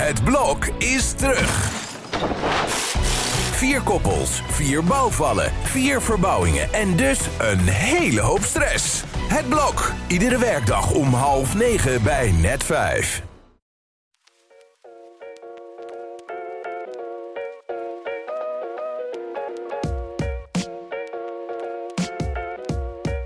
Het blok is terug. Vier koppels, vier bouwvallen, vier verbouwingen en dus een hele hoop stress. Het blok, iedere werkdag om half negen bij net vijf.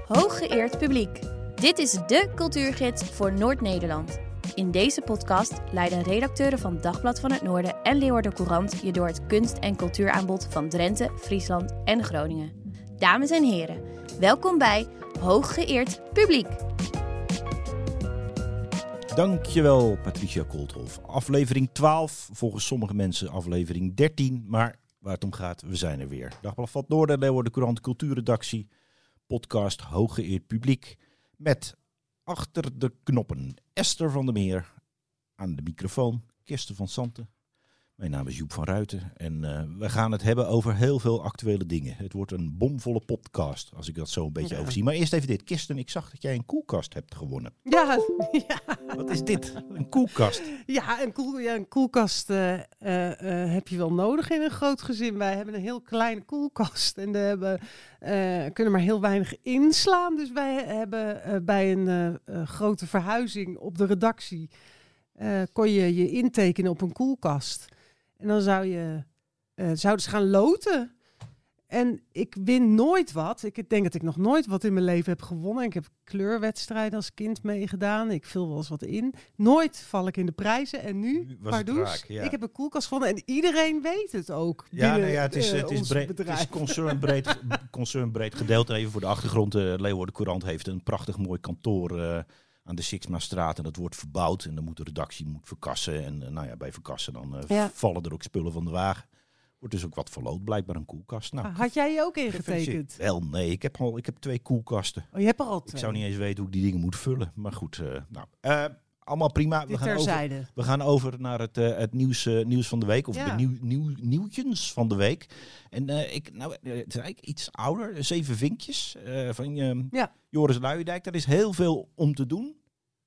Hooggeëerd publiek. Dit is de cultuurgids voor Noord-Nederland. In deze podcast leiden redacteuren van Dagblad van het Noorden en Leeuwarden Courant je door het kunst- en cultuuraanbod van Drenthe, Friesland en Groningen. Dames en heren, welkom bij Hooggeëerd publiek. Dankjewel, Patricia Koolthof. Aflevering 12, volgens sommige mensen aflevering 13, maar waar het om gaat, we zijn er weer. Dagblad van het Noorden, Leeuwarden Courant, cultuurredactie, podcast Hooggeëerd publiek met achter de knoppen Esther van der Meer aan de microfoon, Kirsten van Santen. Mijn naam is Joep van Ruiten en eh, we gaan het hebben over heel veel actuele dingen. Het wordt een bomvolle podcast, als ik dat zo een beetje Ja. overzie. Maar eerst even dit. Kirsten, ik zag dat jij een koelkast hebt gewonnen. Ja, ja, Wat is dit? Een koelkast? ja, een, koel, ja, een koelkast eh, eh, heb je wel nodig in een groot gezin. Wij hebben een heel kleine koelkast en we hebben, kunnen maar heel weinig inslaan. Dus wij hebben bij een grote verhuizing op de redactie... kon je je intekenen op een koelkast. En dan zou je, eh, zouden ze gaan loten. En ik win nooit wat. Ik denk dat ik nog nooit wat in mijn leven heb gewonnen. Ik heb kleurwedstrijden als kind meegedaan. Ik vul wel eens wat in. Nooit val ik in de prijzen. En nu, pardoes, ja. ik heb een koelkast gewonnen. En iedereen weet het ook. Ja, binnen, nou ja, het is, eh, het is, breed, het is concernbreed, concernbreed gedeeld. En even voor de achtergrond, de Leeuwarden Courant heeft een prachtig mooi kantoor eh, aan de Sixma-straat. En dat wordt verbouwd en dan moet de redactie moet verkassen. En eh, nou ja, bij verkassen dan eh, Ja. vallen er ook spullen van de wagen. Wordt dus ook wat verloot, blijkbaar een koelkast. Nou, Ah, Had jij je ook ingetekend? Wel, nee, ik heb, al, ik heb twee koelkasten. Oh, je hebt er al twee. Ik zou niet eens weten hoe ik die dingen moet vullen. Maar goed, eh, nou, eh, allemaal prima. We gaan, over, we gaan over naar het, eh, het nieuws, eh, nieuws van de week. Of Ja. de nieuw, nieuw, nieuwtjes van de week. En eh, ik, nou, het is eigenlijk iets ouder. Zeven vinkjes van Ja. Joris Luijendijk. Daar is heel veel om te doen.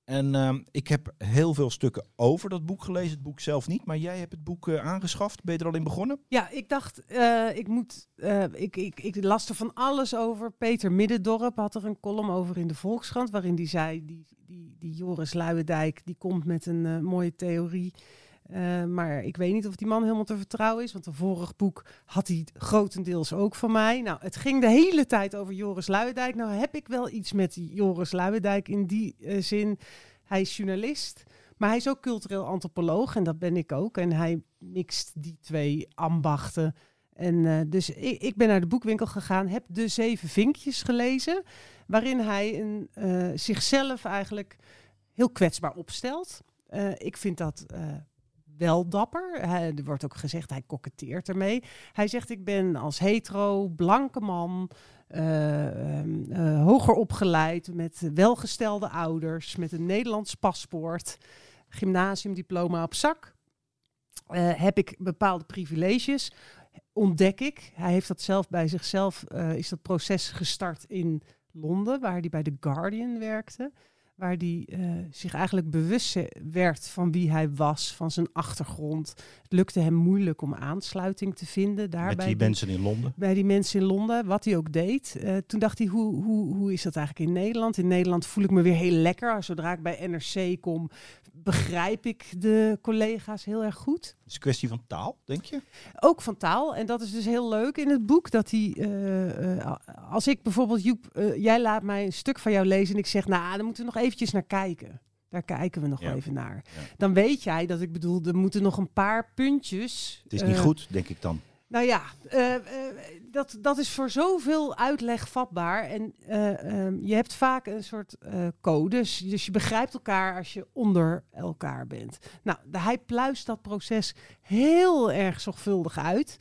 En eh, ik heb heel veel stukken over dat boek gelezen. Het boek zelf niet. Maar jij hebt het boek eh, aangeschaft. Ben je er al in begonnen? Ja, ik dacht, eh, ik moet. eh, ik, ik, ik las er van alles over. Peter Middendorp had er een column over in de Volkskrant. Waarin die zei: die, die, die Joris Luijendijk die komt met een mooie theorie. Eh, maar ik weet niet of die man helemaal te vertrouwen is. Want een vorig boek had hij grotendeels ook van mij. Nou, het ging de hele tijd over Joris Luijendijk. Nou heb ik wel iets met Joris Luijendijk in die eh, zin. Hij is journalist. Maar hij is ook cultureel antropoloog en dat ben ik ook. En hij mixt die twee ambachten. En eh, dus ik, ik ben naar de boekwinkel gegaan, heb de zeven vinkjes gelezen, waarin hij zichzelf eigenlijk heel kwetsbaar opstelt. Ik vind dat wel dapper. Er wordt ook gezegd, hij koketteert ermee. Hij zegt, ik ben als hetero, blanke man, eh, hoger opgeleid, met welgestelde ouders, met een Nederlands paspoort, gymnasiumdiploma op zak. Eh, heb ik bepaalde privileges, ontdek ik. Hij heeft dat zelf bij zichzelf, is dat proces gestart in Londen, waar hij bij The Guardian werkte. Waar hij eh, zich eigenlijk bewust werd van wie hij was, van zijn achtergrond. Het lukte hem moeilijk om aansluiting te vinden. Daar Met bij die die- mensen in Londen. bij die mensen in Londen, wat hij ook deed. Eh, toen dacht hij, hoe, hoe, hoe is dat eigenlijk in Nederland? In Nederland voel ik me weer heel lekker. Zodra ik bij NRC kom, begrijp ik de collega's heel erg goed. Het is een kwestie van taal, denk je? Ook van taal. En dat is dus heel leuk in het boek. Dat hij, eh, eh, als ik bijvoorbeeld, Joep, eh, jij laat mij een stuk van jou lezen en ik zeg, nou, daar moeten we nog eventjes naar kijken. Daar kijken we nog Ja. even naar. Ja. Dan weet jij dat ik bedoel, er moeten nog een paar puntjes. Het is niet goed, denk ik dan. Nou ja, eh, eh, dat, dat is voor zoveel uitleg vatbaar. En eh, ehm, je hebt vaak een soort codes. Dus je begrijpt elkaar als je onder elkaar bent. Nou, hij pluist dat proces heel erg zorgvuldig uit.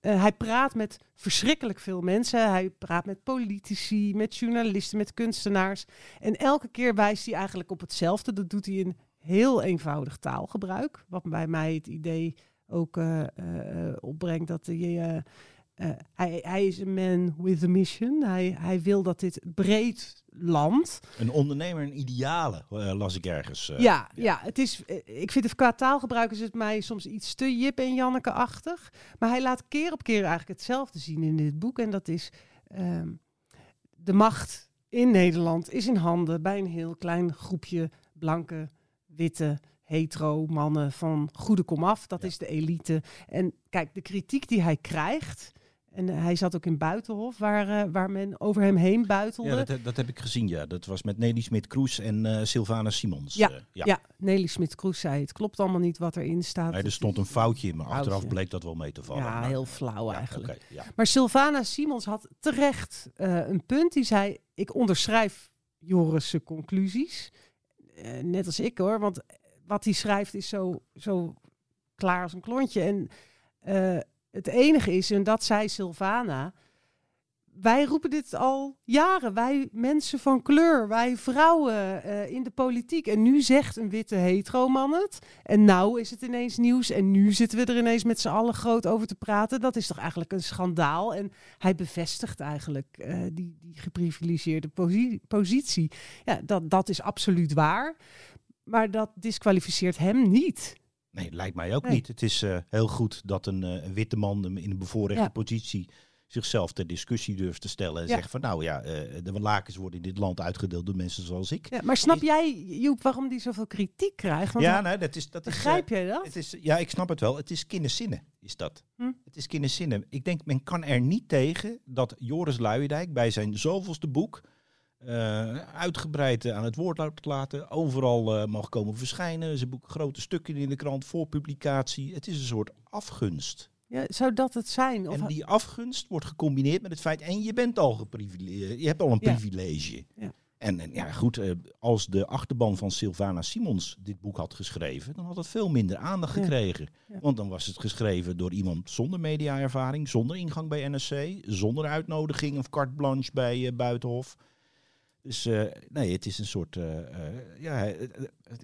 Hij praat met verschrikkelijk veel mensen. Hij praat met politici, met journalisten, met kunstenaars. En elke keer wijst hij eigenlijk op hetzelfde. Dat doet hij in heel eenvoudig taalgebruik. Wat bij mij het idee ook eh, eh, opbrengt dat hij, eh, hij, hij is een man with a mission. Hij, hij wil dat dit breed land. Een ondernemer, een ideale, eh, las ik ergens. eh. ja, ja. het is, ik vind het qua taalgebruik is het mij soms iets te Jip en Janneke-achtig. Maar hij laat keer op keer eigenlijk hetzelfde zien in dit boek. En dat is ehm, de macht in Nederland is in handen bij een heel klein groepje blanke, witte, hetero mannen van goede komaf. Dat Ja. is de elite. En kijk, de kritiek die hij krijgt... En hij zat ook in Buitenhof, waar, eh, waar men over hem heen buitelde. Ja, dat, heb- dat heb ik gezien, ja. Dat was met Nelly Smit-Kroes en eh Sylvana Simons. Ja, eh, Ja, Nelly Smit-Kroes zei het klopt allemaal niet wat erin staat. Nee, er stond een foutje in, maar achteraf Foutje. bleek dat wel mee te vallen. Ja, Maar- heel flauw eigenlijk. ja. Maar Sylvana Simons had terecht eh, een punt. Die zei, ik onderschrijf Joris' conclusies. Eh, net als ik hoor, want wat hij schrijft is zo, zo klaar als een klontje. En eh, het enige is, en dat zei Sylvana... Wij roepen dit al jaren. Wij mensen van kleur, wij vrouwen eh, in de politiek. En nu zegt een witte hetero-man het. En nou is het ineens nieuws. En nu zitten we er ineens met z'n allen groot over te praten. Dat is toch eigenlijk een schandaal. En hij bevestigt eigenlijk eh, die, die geprivilegeerde posi- positie. Ja, dat, dat is absoluut waar. Maar dat disqualificeert hem niet. Nee, lijkt mij ook Nee. niet. Het is eh, heel goed dat een, eh, een witte man in een bevoorrechte Ja. positie zichzelf ter discussie durft te stellen. En Ja. zegt van nou ja, eh, de lakens worden in dit land uitgedeeld door mensen zoals ik. Ja, maar snap jij, Joep, waarom die zoveel kritiek krijgt? Want ja, nee, dat is... Dat is begrijp jij dat? het is, ja, ik snap het wel. Het is kinderzinnen, is dat. Hm. Het is kinderzinnen. Ik denk, men kan er niet tegen dat Joris Luijendijk bij zijn zoveelste boek... eh, uitgebreid eh, aan het woord laten. Overal eh, mag komen verschijnen. Zijn boek grote stukken in de krant voor publicatie. Het is een soort afgunst. Ja, zou dat het zijn? Of En die afgunst wordt gecombineerd met het feit, en je bent al geprivilegeerd, je hebt al een Ja. privilege. Ja. En, en ja, goed, als de achterban van Sylvana Simons dit boek had geschreven, dan had het veel minder aandacht gekregen. Ja. Want dan was het geschreven door iemand zonder mediaervaring, zonder ingang bij NSC, zonder uitnodiging of carte blanche bij Buitenhof. Dus nee, het is een soort. eh, eh, ja,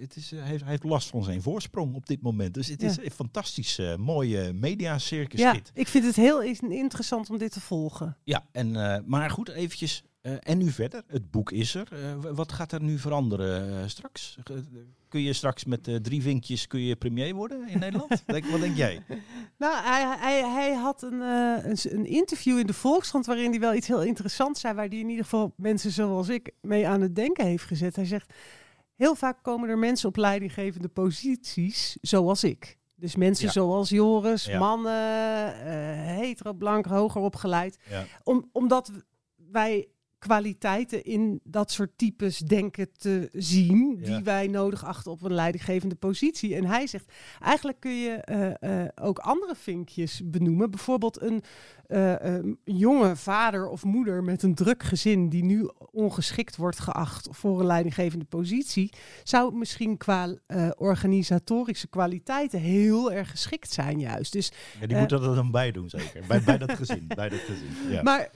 het, is, hij heeft, hij heeft last van zijn voorsprong op dit moment. Dus het Ja. is een fantastisch mooie mediacircus ja, dit. ik vind het heel interessant om dit te volgen. Ja, en, maar goed, eventjes. Eh, en nu verder. Het boek is er. Eh, wat gaat er nu veranderen eh, straks? Kun je straks met drie vinkjes kun je premier worden in Nederland? Denk- wat denk jij? Nou, hij, hij, hij had een, een, een interview in de Volkskrant waarin hij wel iets heel interessants zei, waar hij in ieder geval mensen zoals ik mee aan het denken heeft gezet. Hij zegt, heel vaak komen er mensen op leidinggevende posities zoals ik. Dus mensen Ja. zoals Joris, Ja. mannen, hetero, blank, hoger opgeleid. Ja. Om, omdat wij kwaliteiten in dat soort types denken te zien, Ja. die wij nodig achten op een leidinggevende positie. En hij zegt, eigenlijk kun je eh, eh, ook andere vinkjes benoemen. Bijvoorbeeld een eh, eh, jonge vader of moeder met een druk gezin die nu ongeschikt wordt geacht voor een leidinggevende positie, zou misschien qua organisatorische kwaliteiten heel erg geschikt zijn juist. Dus Ja, die moet dat er dan bij doen, zeker. Bij, bij dat gezin. Bij dat gezin. Ja. Maar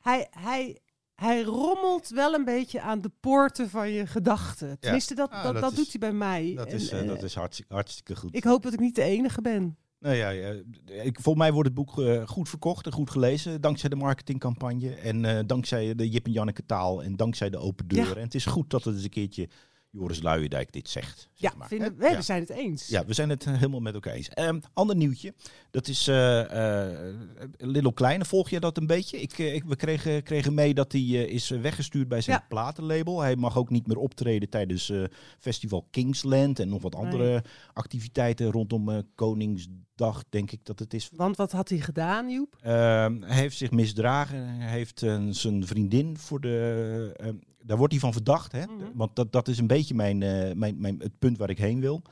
hij, hij, hij rommelt wel een beetje aan de poorten van je gedachten. Tenminste, dat, Ah, dat, dat dat is- doet hij bij mij. dat, En, is, eh, eh, dat is hartstikke, hartstikke goed. Ik hoop dat ik niet de enige ben. Nou ja, ja, ik, volgens mij wordt het boek eh, goed verkocht en goed gelezen. Dankzij de marketingcampagne. En eh, dankzij de Jip en Janneke taal. En dankzij de open deur. Ja. En het is goed dat het eens een keertje Joris Luijendijk dit zegt. Ja, zeg maar. vinden, Hè? we, Ja. zijn het eens. Ja, we zijn het eh, helemaal met elkaar eens. Ehm, ander nieuwtje. Dat is eh eh, Little Kleine. Volg je dat een beetje? Ik, ik, we kregen, kregen mee dat hij is weggestuurd bij zijn Ja. platenlabel. Hij mag ook niet meer optreden tijdens festival Kingsland. En nog wat andere activiteiten rondom Koningsdag, denk ik dat het is. Want wat had hij gedaan, Joep? Ehm, hij heeft zich misdragen. Hij heeft zijn vriendin voor de. Daar wordt hij van verdacht. Hè? Mhm. Want dat, dat is een beetje mijn, eh, mijn, mijn, het punt waar ik heen wil.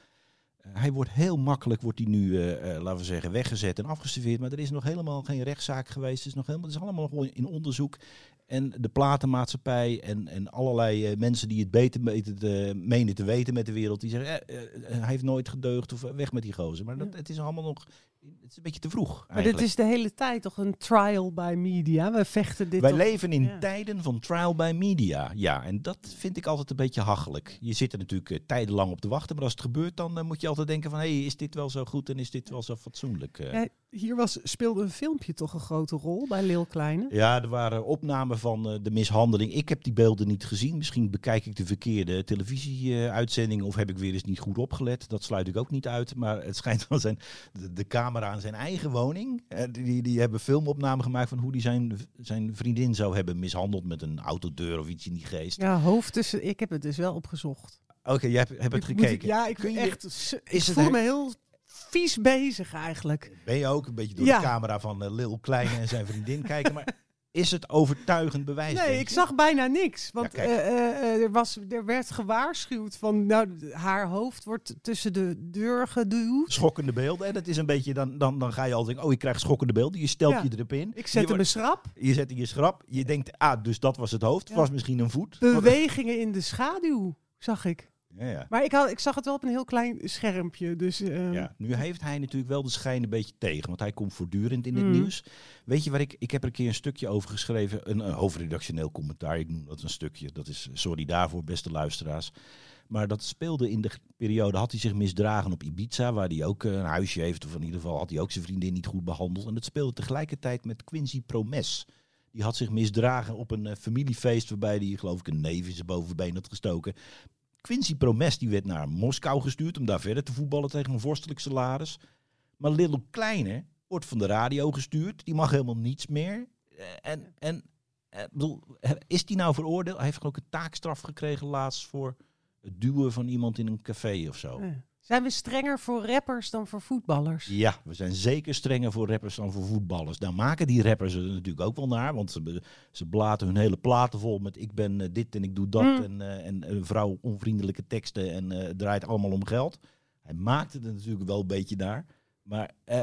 Eh, hij wordt heel makkelijk, wordt hij nu, eh, laten we zeggen, weggezet en afgestudeerd. Maar er is nog helemaal geen rechtszaak geweest. Het is, nog helemaal, het is allemaal nog in onderzoek. En de platenmaatschappij en, en allerlei mensen die het beter weten te, menen te weten met de wereld. Die zeggen, hij heeft nooit gedeugd of weg met die gozer. Maar dat, Ja. het is allemaal nog, het is een beetje te vroeg Maar dit is de hele tijd toch een trial by media. We vechten dit Wij leven in ja. tijden van trial by media. Ja, en dat vind ik altijd een beetje hachelijk. Je zit er natuurlijk eh, tijdenlang op te wachten. Maar als het gebeurt, dan eh, moet je altijd denken van... hé, hey, is dit wel zo goed en is dit wel zo fatsoenlijk? eh? Ja, hier was, speelde een filmpje toch een grote rol bij Lil Kleine. Ja, er waren opnamen van eh, de mishandeling. Ik heb die beelden niet gezien. Misschien bekijk ik de verkeerde televisieuitzending of heb ik weer eens niet goed opgelet. Dat sluit ik ook niet uit. Maar het schijnt wel zijn de, de camera aan zijn eigen woning. eh, die, die hebben filmopname gemaakt van hoe hij zijn, zijn vriendin zou hebben mishandeld met een autodeur of iets in die geest. Ja, hoofd tussen. Ik heb het dus wel opgezocht. Oké, jij hebt, hebt het Ik gekeken. ja, ik Kun je- echt. Ik is het voel her- me heel vies bezig eigenlijk. Ben je ook een beetje door Ja. de camera van uh, Lil Kleine en zijn vriendin kijken. Maar is het overtuigend bewijs? Nee, ik zag bijna niks. Want Ja, eh, eh, er, was, er werd gewaarschuwd van. Nou, haar hoofd wordt tussen de deur geduwd. schokkende beelden. En dat is een beetje, dan, dan, dan ga je al denken, oh, je krijgt schokkende beelden. Je stelt Ja. je erop in. Ik zette je, me schrap. je zet in je schrap. Je denkt, ah, dus dat was het hoofd. Ja. was misschien een voet. Bewegingen in de schaduw, zag ik. Ja, ja. Maar ik, had, ik zag het wel op een heel klein schermpje. Dus eh, Ja, nu heeft hij natuurlijk wel de schijn een beetje tegen, want hij komt voortdurend in het Mm. nieuws. Weet je waar ik, ik heb er een keer een stukje over geschreven, een, een hoofdredactioneel commentaar, ik noem dat een stukje, dat is, sorry daarvoor beste luisteraars. Maar dat speelde in de periode, had hij zich misdragen op Ibiza, waar hij ook eh, een huisje heeft, of in ieder geval had hij ook zijn vriendin niet goed behandeld. En dat speelde tegelijkertijd met Quincy Promes. Die had zich misdragen op een eh, familiefeest waarbij hij, geloof ik, een neef in zijn bovenbeen had gestoken. Quincy Promes die werd naar Moskou gestuurd om daar verder te voetballen tegen een vorstelijk salaris. Maar Lil Kleine wordt van de radio gestuurd. Die mag helemaal niets meer. Eh, En, en eh, bedoel, is die nou veroordeeld? Hij heeft ik een taakstraf gekregen laatst voor het duwen van iemand in een café of zo. eh. Zijn we strenger voor rappers dan voor voetballers? Ja, we zijn zeker strenger voor rappers dan voor voetballers. Daar maken die rappers er natuurlijk ook wel naar. Want ze, ze blaten hun hele platen vol met ik ben eh, dit en ik doe dat. Mm. En, eh, en een vrouw onvriendelijke teksten en eh, het draait allemaal om geld. Hij maakte het natuurlijk wel een beetje daar. Maar eh,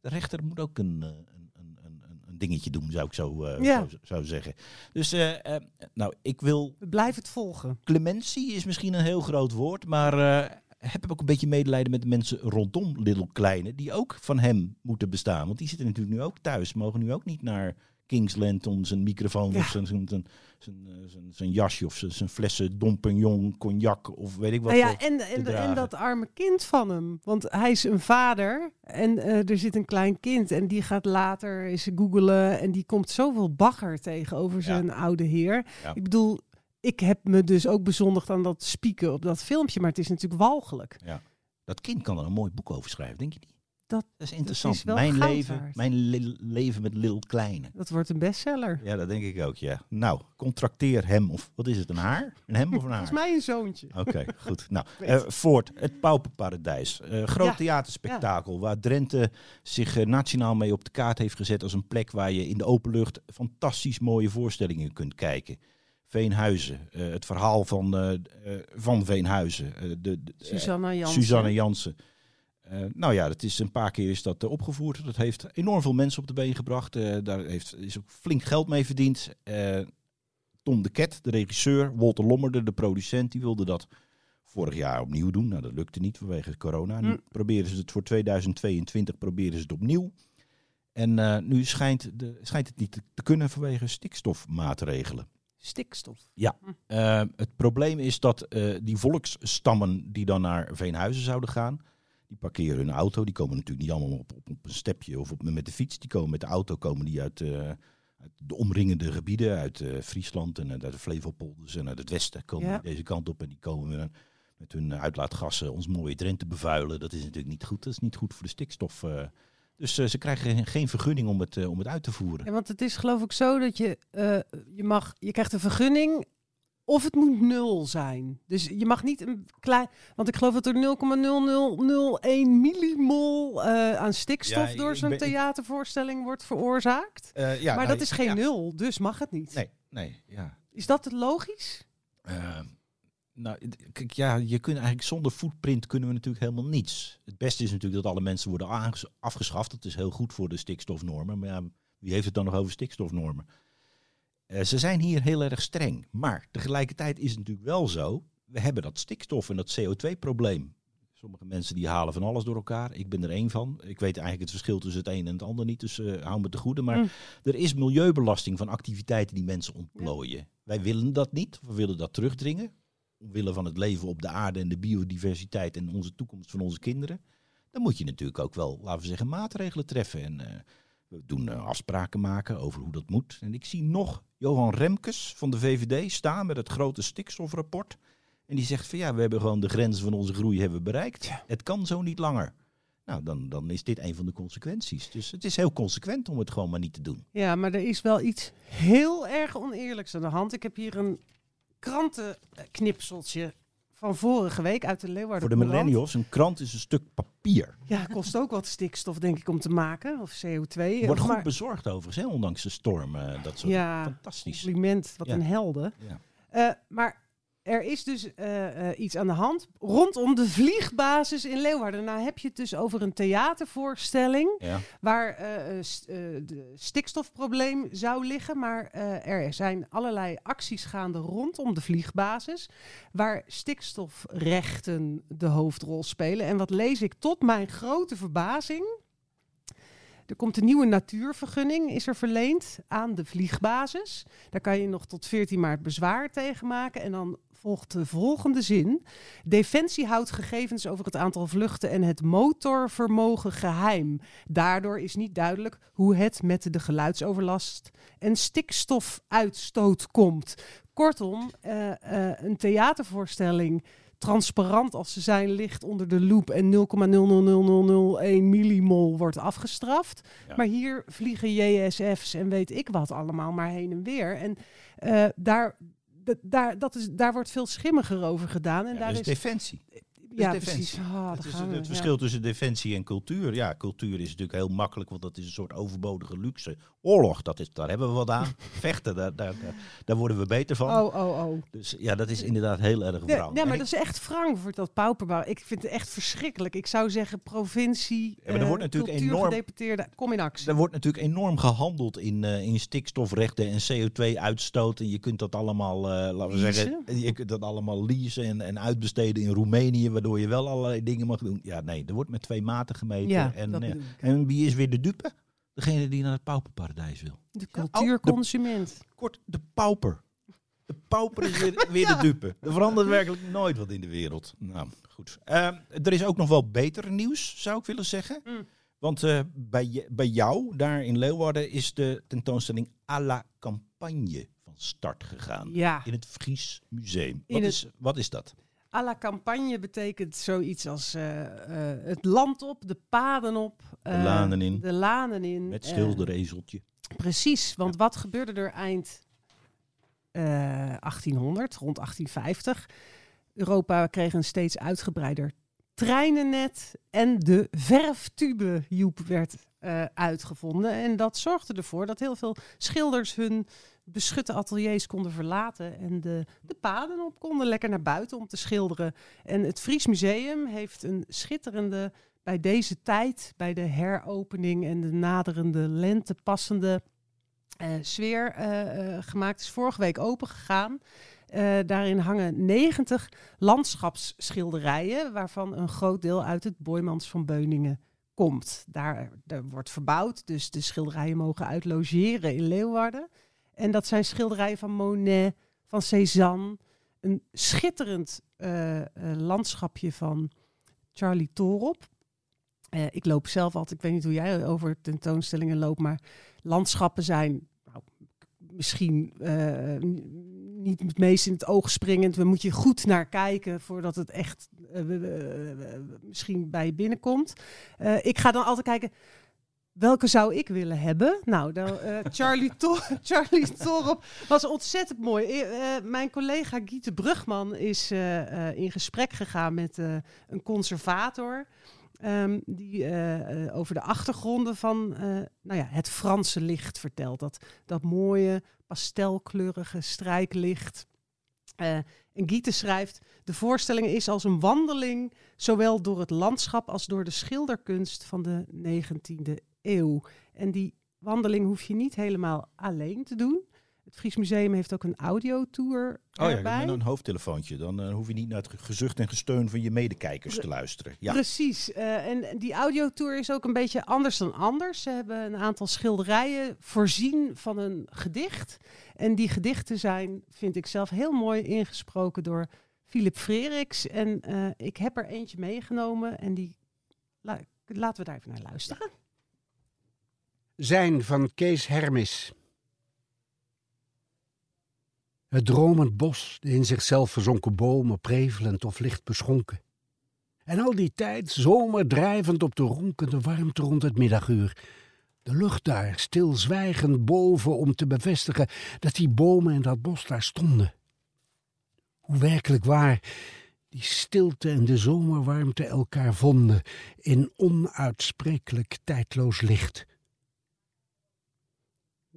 de rechter moet ook een, eh, een, een, een, dingetje doen, zou ik zo, eh, Ja. zou, zou zeggen. Dus eh, eh, nou, ik wil We blijven het volgen. clementie is misschien een heel groot woord, maar eh heb ook een beetje medelijden met de mensen rondom Little Kleine, die ook van hem moeten bestaan. Want die zitten natuurlijk nu ook thuis, mogen nu ook niet naar Kingsland om zijn microfoon Ja. of zijn, zijn, zijn, zijn, eh, zijn, zijn jasje of zijn, zijn flessen Dompignon, cognac of weet ik wat. Nou ja, en, en, dat arme kind van hem. Want hij is een vader en eh, er zit een klein kind. En die gaat later eens googelen. En die komt zoveel bagger tegenover zijn oude heer. Ja. Ik bedoel, ik heb me dus ook bezondigd aan dat spieken op dat filmpje. Maar het is natuurlijk walgelijk. Dat kind kan er een mooi boek over schrijven, denk je niet? Dat- is interessant. is wel mijn leven, waard. mijn le- leven met Lil Kleine. Dat wordt een bestseller. Ja, dat denk ik ook, ja. Nou, contracteer hem, of wat is het, een haar? Een hem of een haar? Volgens mij een zoontje. Oké, goed. Nou, eh Voort, het Pauperparadijs. Eh groot Ja, theaterspektakel waar Drenthe zich eh, nationaal mee op de kaart heeft gezet als een plek waar je in de open lucht fantastisch mooie voorstellingen kunt kijken. Veenhuizen, eh, het verhaal van, eh, eh, van Veenhuizen. de, de- Susanna Jansen. Nou ja, dat is een paar keer is dat opgevoerd. Dat heeft enorm veel mensen op de been gebracht. Daar heeft, is ook flink geld mee verdiend. Tom de Ket, de regisseur, Walter Lommerde, de producent, die wilde dat vorig jaar opnieuw doen. Nou, dat lukte niet vanwege corona. Nu Hm. proberen ze het voor 2022 proberen ze het opnieuw. En nu schijnt, de, schijnt het niet te kunnen vanwege stikstofmaatregelen. Stikstof. Eh, het probleem is dat eh, die volksstammen die dan naar Veenhuizen zouden gaan, die parkeren hun auto. Die komen natuurlijk niet allemaal op, op, op een stepje of op, met de fiets. Die komen met de auto komen die uit, eh, uit de omringende gebieden, uit eh, Friesland en uit de Flevopolders en uit het westen komen Ja. deze kant op. En die komen met, met hun uitlaatgassen ons mooie Drenthe bevuilen. Dat is natuurlijk niet goed. Dat is niet goed voor de stikstof. Dus eh, ze krijgen geen, vergunning om het, eh, om het uit te voeren. Ja, want het is geloof ik zo dat je, eh, je mag, je krijgt een vergunning of het moet nul zijn. Dus je mag niet een klein, want ik geloof dat er 0,0001 millimol eh, aan stikstof Ja, door zo'n theatervoorstelling wordt veroorzaakt. Eh, ja, maar nou, dat is geen ja. nul, dus mag het niet. Nee, nee, ja. Is dat het logisch? Nou, kijk, ja, je kunt eigenlijk zonder footprint kunnen we natuurlijk helemaal niets. Het beste is natuurlijk dat alle mensen worden afgeschaft. Dat is heel goed voor de stikstofnormen. Maar ja, wie heeft het dan nog over stikstofnormen? Eh, ze zijn hier heel erg streng. Maar tegelijkertijd is het natuurlijk wel zo. We hebben dat stikstof en dat CO2-probleem. Sommige mensen die halen van alles door elkaar. Ik ben er één van. Ik weet eigenlijk het verschil tussen het een en het ander niet. Dus eh, hou me te goede. Maar Mm. er is milieubelasting van activiteiten die mensen ontplooien. Wij willen dat niet. We willen dat terugdringen. Omwille van het leven op de aarde en de biodiversiteit en onze toekomst van onze kinderen. Dan moet je natuurlijk ook wel, laten we zeggen, maatregelen treffen. En eh, we doen eh, afspraken maken over hoe dat moet. En ik zie nog Johan Remkes van de VVD staan met het grote stikstofrapport. En die zegt van ja, we hebben gewoon de grens van onze groei hebben bereikt. Het kan zo niet langer. Nou, dan, dan is dit een van de consequenties. Dus het is heel consequent om het gewoon maar niet te doen. Ja, maar er is wel iets heel erg oneerlijks aan de hand. Ik heb hier een krantenknipseltje van vorige week uit de Leeuwarden Voor de millennials, een krant is een stuk papier. Ja, kost ook wat stikstof, denk ik, om te maken. Of CO2. Wordt goed maar bezorgd overigens, hè, ondanks de storm. eh, dat soort Ja, Fantastisch. compliment, wat Ja. een helden. Ja. Eh, maar er is dus eh, eh, iets aan de hand rondom de vliegbasis in Leeuwarden. Nou heb je het dus over een theatervoorstelling Ja. waar st- eh, de stikstofprobleem zou liggen. Maar er zijn allerlei acties gaande rondom de vliegbasis waar stikstofrechten de hoofdrol spelen. En wat lees ik tot mijn grote verbazing? Er komt een nieuwe natuurvergunning, is er verleend aan de vliegbasis. Daar kan je nog tot 14 maart bezwaar tegen maken. En dan volgt de volgende zin. Defensie houdt gegevens over het aantal vluchten en het motorvermogen geheim. Daardoor is niet duidelijk hoe het met de geluidsoverlast en stikstofuitstoot komt. Kortom, eh, eh, een theatervoorstelling transparant als ze zijn, ligt onder de loep en 0,00001 millimol wordt afgestraft. Ja. Maar hier vliegen JSF's en weet ik wat allemaal maar heen en weer. En eh, daar, daar, dat is, daar wordt veel schimmiger over gedaan. En Ja, daar is, is defensie. Ja, defensie. precies. Ah, Het, is we, het ja. verschil tussen defensie en cultuur. Ja, cultuur is natuurlijk heel makkelijk, want dat is een soort overbodige luxe. Oorlog, dat is, daar hebben we wat aan. Vechten, daar, daar, daar, worden we beter van. Oh, oh, oh. Dus ja, dat is inderdaad heel erg Ja, wrang. ja, maar ik- dat is echt voor dat pauperbouw. Ik vind het echt verschrikkelijk. Ik zou zeggen provincie, maar er eh, wordt natuurlijk enorm- cultuurgedeputeerde, kom in actie. Er wordt natuurlijk enorm gehandeld in, eh, in stikstofrechten en CO2-uitstoot. En je kunt dat allemaal, eh, laten we zeggen, je kunt dat allemaal leasen en, en uitbesteden in Roemenië, waardoor je wel allerlei dingen mag doen. Ja, nee, er wordt met twee maten gemeten. Ja, en, eh, en wie is weer de dupe? Degene die naar het pauperparadijs wil. De Ja, oh, cultuurconsument. Kort, de pauper. De pauper is weer, weer de dupe. Er verandert werkelijk nooit wat in de wereld. Nou, goed. Eh, er is ook nog wel beter nieuws, zou ik willen zeggen. Mm. Want eh, bij, bij jou, daar in Leeuwarden, is de tentoonstelling à la campagne van start gegaan. Ja. In het Fries Museum. Wat, het- is, wat is dat? À la campagne betekent zoiets als eh, eh, het land op, de paden op. De eh, lanen in. De lanen in. Met schilderezeltje. precies, want wat gebeurde er eind eh, 1800, rond 1850? Europa kreeg een steeds uitgebreider treinennet en de verftube, Joep, werd uitgevonden. En dat zorgde ervoor dat heel veel schilders hun beschutte ateliers konden verlaten en de, de paden op konden, lekker naar buiten om te schilderen. En het Fries Museum heeft een schitterende, bij deze tijd, bij de heropening en de naderende lente passende eh, sfeer eh, eh, gemaakt. Is vorige week open gegaan. Daarin hangen 90 landschapsschilderijen, waarvan een groot deel uit het Boymans van Beuningen komt. Daar, daar wordt verbouwd, dus de schilderijen mogen uitlogeren in Leeuwarden. En dat zijn schilderijen van Monet, van Cézanne, een schitterend eh, eh, landschapje van Charlie Torop. Eh, ik loop zelf altijd, ik weet niet hoe jij over tentoonstellingen loopt, maar landschappen zijn nou, misschien niet het meest in het oog springend. We moet je goed naar kijken voordat het echt misschien bij je binnenkomt. Ik ga dan altijd kijken. Welke zou ik willen hebben? Nou, eh, Charlie, Tor Charlie Torop was ontzettend mooi. Eh, eh, mijn collega Giete Brugman is in gesprek gegaan met een conservator. ehm, die over de achtergronden van nou ja, het Franse licht vertelt. Dat, dat mooie pastelkleurige strijklicht. En Giete schrijft: De voorstelling is als een wandeling, zowel door het landschap als door de schilderkunst van de 19e eeuw. En die wandeling hoef je niet helemaal alleen te doen. Het Fries Museum heeft ook een audiotour Oh ja, met een hoofdtelefoontje. Dan uh, hoef je niet naar het gezucht en gesteun van je medekijkers te luisteren. Ja. Precies. Uh, en die audiotour is ook een beetje anders dan anders. Ze hebben een aantal schilderijen voorzien van een gedicht. En die gedichten zijn, vind ik zelf, heel mooi ingesproken door Philip Freriks. En uh, ik heb er eentje meegenomen en die la laten we daar even naar luisteren. Zijn van Kees Hermis. Het dromend bos, de in zichzelf verzonken bomen, prevelend of licht beschonken. En al die tijd zomerdrijvend op de ronkende warmte rond het middaguur. De lucht daar, stilzwijgend boven om te bevestigen dat die bomen en dat bos daar stonden. Hoe werkelijk waar die stilte en de zomerwarmte elkaar vonden in onuitsprekelijk tijdloos licht.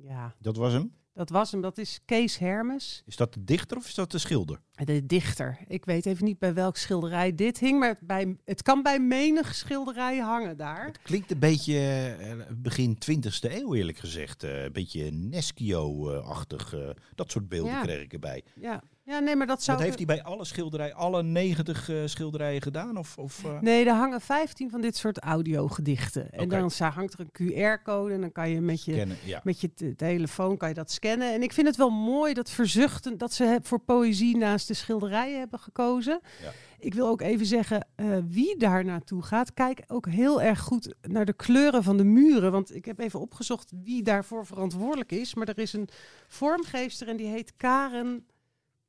Ja. Dat was hem? Dat was hem, dat is Kees Hermes. Is dat de dichter of is dat de schilder? De dichter. Ik weet even niet bij welk schilderij dit hing, maar bij, het kan bij menig schilderij hangen daar. Het klinkt een beetje uh, begin 20e eeuw eerlijk gezegd. Uh, een beetje Neschio-achtig. Uh, dat soort beelden Ja. kreeg ik erbij. Ja, ja nee, maar dat zou... Dat heeft hij bij alle schilderijen, alle 90 uh, schilderijen gedaan? Of, of, uh... Nee, er hangen 15 van dit soort audiogedichten. En Oké. dan hangt er een QR-code en dan kan je met je, ja. met je te- telefoon kan je dat scannen. En ik vind het wel mooi dat verzuchten dat ze voor poëzie naast de schilderijen hebben gekozen. Ja. Ik wil ook even zeggen, eh, wie daar naartoe gaat, kijk ook heel erg goed naar de kleuren van de muren. Want ik heb even opgezocht wie daarvoor verantwoordelijk is. Maar er is een vormgeefster en die heet Karen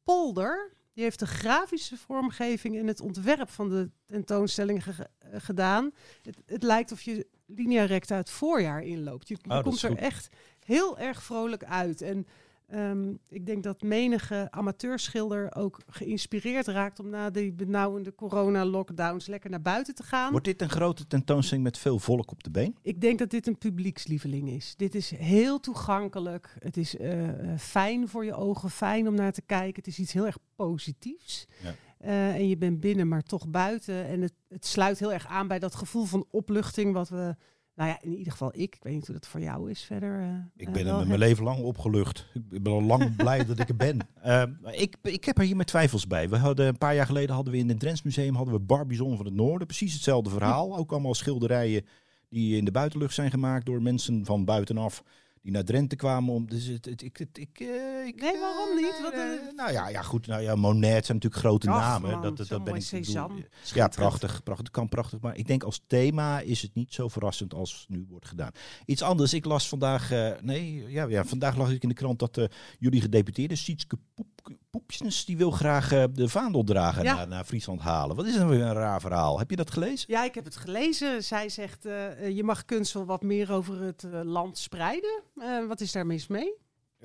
Polder. Die heeft de grafische vormgeving en het ontwerp van de tentoonstelling ge- gedaan. Het, het lijkt of je linea recta het voorjaar inloopt. Je, je Oh, komt er echt heel erg vrolijk uit. En ehm, ik denk dat menige amateurschilder ook geïnspireerd raakt om na die benauwende corona-lockdowns lekker naar buiten te gaan. Wordt dit een grote tentoonstelling met veel volk op de been? Ik denk dat dit een publiekslieveling is. Dit is heel toegankelijk. Het is eh, eh, fijn voor je ogen, fijn om naar te kijken. Het is iets heel erg positiefs. Ja. Eh, en je bent binnen, maar toch buiten. En het, het sluit heel erg aan bij dat gevoel van opluchting wat we... Nou ja, in ieder geval ik. Ik weet niet hoe dat voor jou is verder. eh, Ik eh, ben er mijn leven lang opgelucht. Ik ben al lang blij dat ik er ben. Eh, maar ik, ik heb er hier met twijfels bij. We hadden, een paar jaar geleden hadden we in het Drents Museum hadden we Barbizon van het Noorden. Precies hetzelfde verhaal. Ook allemaal schilderijen die in de buitenlucht zijn gemaakt door mensen van buitenaf. Die naar Drenthe kwamen om. Dus het, het, ik, het, ik, eh, ik, Nee, waarom niet? Wat, eh, eh, nou ja, ja, goed. Nou ja, Monet zijn natuurlijk grote Ach, namen. man, dat, dat, ben ik Cézanne. Ja, Schitterend. prachtig, prachtig. kan prachtig. Maar ik denk als thema is het niet zo verrassend als nu wordt gedaan. Iets anders. Ik las vandaag. eh, nee, ja, ja, vandaag las ik in de krant dat eh, jullie gedeputeerde Sietske Poep, Poepjes. die wil graag eh, de vaandel dragen Ja. naar, naar Friesland halen. Wat is dat weer een raar verhaal? Heb je dat gelezen? Ja, ik heb het gelezen. Zij zegt, eh, eh, je mag kunst wel wat meer over het land spreiden. Wat is daar mis mee?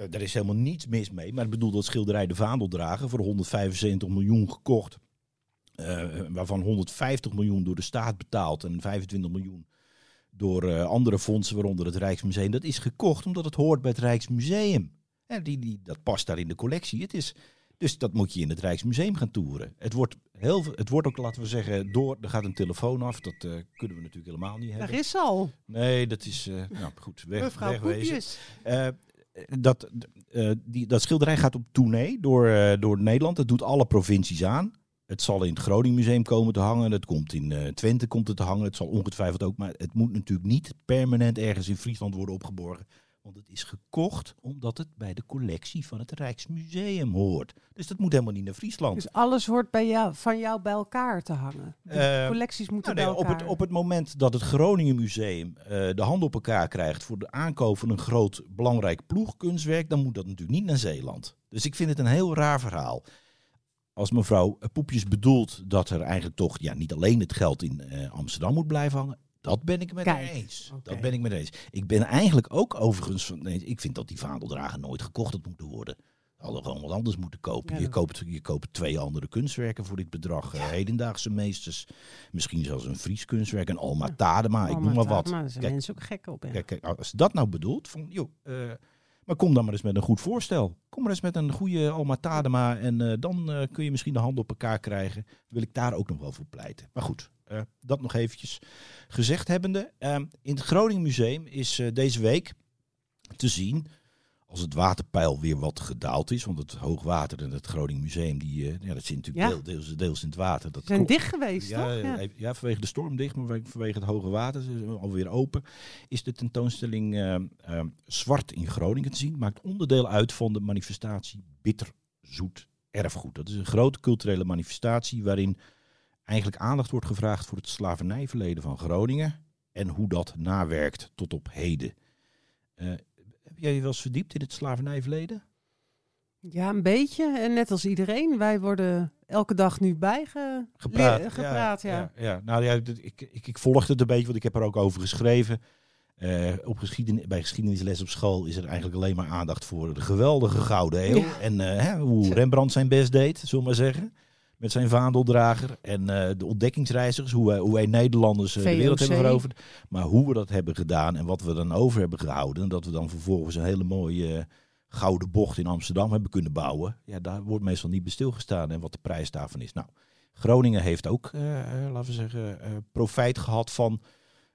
Daar is helemaal niets mis mee. Maar ik bedoel dat schilderij de vaandel dragen voor 175 miljoen gekocht. Waarvan 150 miljoen door de staat betaald en 25 miljoen door andere fondsen, waaronder het Rijksmuseum. Dat is gekocht omdat het hoort bij het Rijksmuseum. En die, die, dat past daar in de collectie. Het is, dus dat moet je in het Rijksmuseum gaan toeren. Het wordt, heel, het wordt ook, laten we zeggen, door. Er gaat een telefoon af. Dat eh, kunnen we natuurlijk helemaal niet hebben. Daar is al. Nee, dat is. eh, nou goed, weg, Mevrouw wegwezen. Poepjes. Eh, dat, die, dat schilderij gaat op tournee door, door Nederland. Dat doet alle provincies aan. Het zal in het Groningen Museum komen te hangen. Het komt in Twente komt het te hangen. Het zal ongetwijfeld ook. Maar het moet natuurlijk niet permanent ergens in Friesland worden opgeborgen. Want het is gekocht omdat het bij de collectie van het Rijksmuseum hoort. Dus dat moet helemaal niet naar Friesland. Dus alles hoort bij jou, van jou bij elkaar te hangen. De Eh, collecties moeten Nou, nee, bij op, elkaar. het, op het moment dat het Groningen Museum eh, de hand op elkaar krijgt voor de aankoop van een groot belangrijk ploegkunstwerk, dan moet dat natuurlijk niet naar Zeeland. Dus ik vind het een heel raar verhaal. Als mevrouw Poepjes bedoelt dat er eigenlijk toch ja, niet alleen het geld in eh, Amsterdam moet blijven hangen, dat ben ik met Kijk, eens. Dat ben ik met eens. Ik ben eigenlijk ook overigens van, nee, ik vind dat die vaandeldragen nooit gekocht had moeten worden. Hadden gewoon wat anders moeten kopen. Ja, je, koopt, je koopt twee andere kunstwerken voor dit bedrag. Eh, hedendaagse meesters. Misschien zelfs een Fries kunstwerk. Een Alma Tadema. ik noem maar wat. Maar zijn Kijk, mensen ook gek op. Kijk, kijk, als dat nou bedoelt, van, joh, eh, Maar kom dan maar eens met een goed voorstel. Kom maar eens met een goede Alma Tadema en eh, dan kun je misschien de handen op elkaar krijgen. Wil ik daar ook nog wel voor pleiten. Maar goed, eh, dat nog eventjes gezegd hebbende. Ehm, in het Groningen Museum is eh, deze week te zien als het waterpeil weer wat gedaald is. Want het hoogwater in het Groningen Museum, die, eh, ja, dat zit natuurlijk Ja. deel- deels, deels in het water. Dat Ze zijn dicht geweest, ja, toch? Ja. ja. vanwege de storm dicht, maar vanwege het hoge water, alweer open, is de tentoonstelling eh, eh, Zwart in Groningen te zien. Maakt onderdeel uit van de manifestatie Bitter Zoet Erfgoed. Dat is een grote culturele manifestatie waarin eigenlijk aandacht wordt gevraagd voor het slavernijverleden van Groningen en hoe dat nawerkt tot op heden. Eh, heb jij je wel eens verdiept in het slavernijverleden? Ja, een beetje. En net als iedereen, wij worden elke dag nu bijge... gepraat. le- gepraat ja. ja, ja. Nou ja, ik, ik, ik volg het een beetje, want ik heb er ook over geschreven. Eh, op bij geschiedenisles op school is er eigenlijk alleen maar aandacht voor de geweldige Gouden Eeuw. Ja. En eh, hoe Rembrandt zijn best deed, zullen we maar zeggen. Met zijn vaandeldrager. En eh, de ontdekkingsreizigers, hoe wij, hoe wij Nederlanders eh, de wereld hebben veroverd. Maar hoe we dat hebben gedaan en wat we dan over hebben gehouden. En dat we dan vervolgens een hele mooie eh, gouden bocht in Amsterdam hebben kunnen bouwen. Ja, daar wordt meestal niet bij stilgestaan. En wat de prijs daarvan is. Nou, Groningen heeft ook, laten we zeggen, profijt gehad van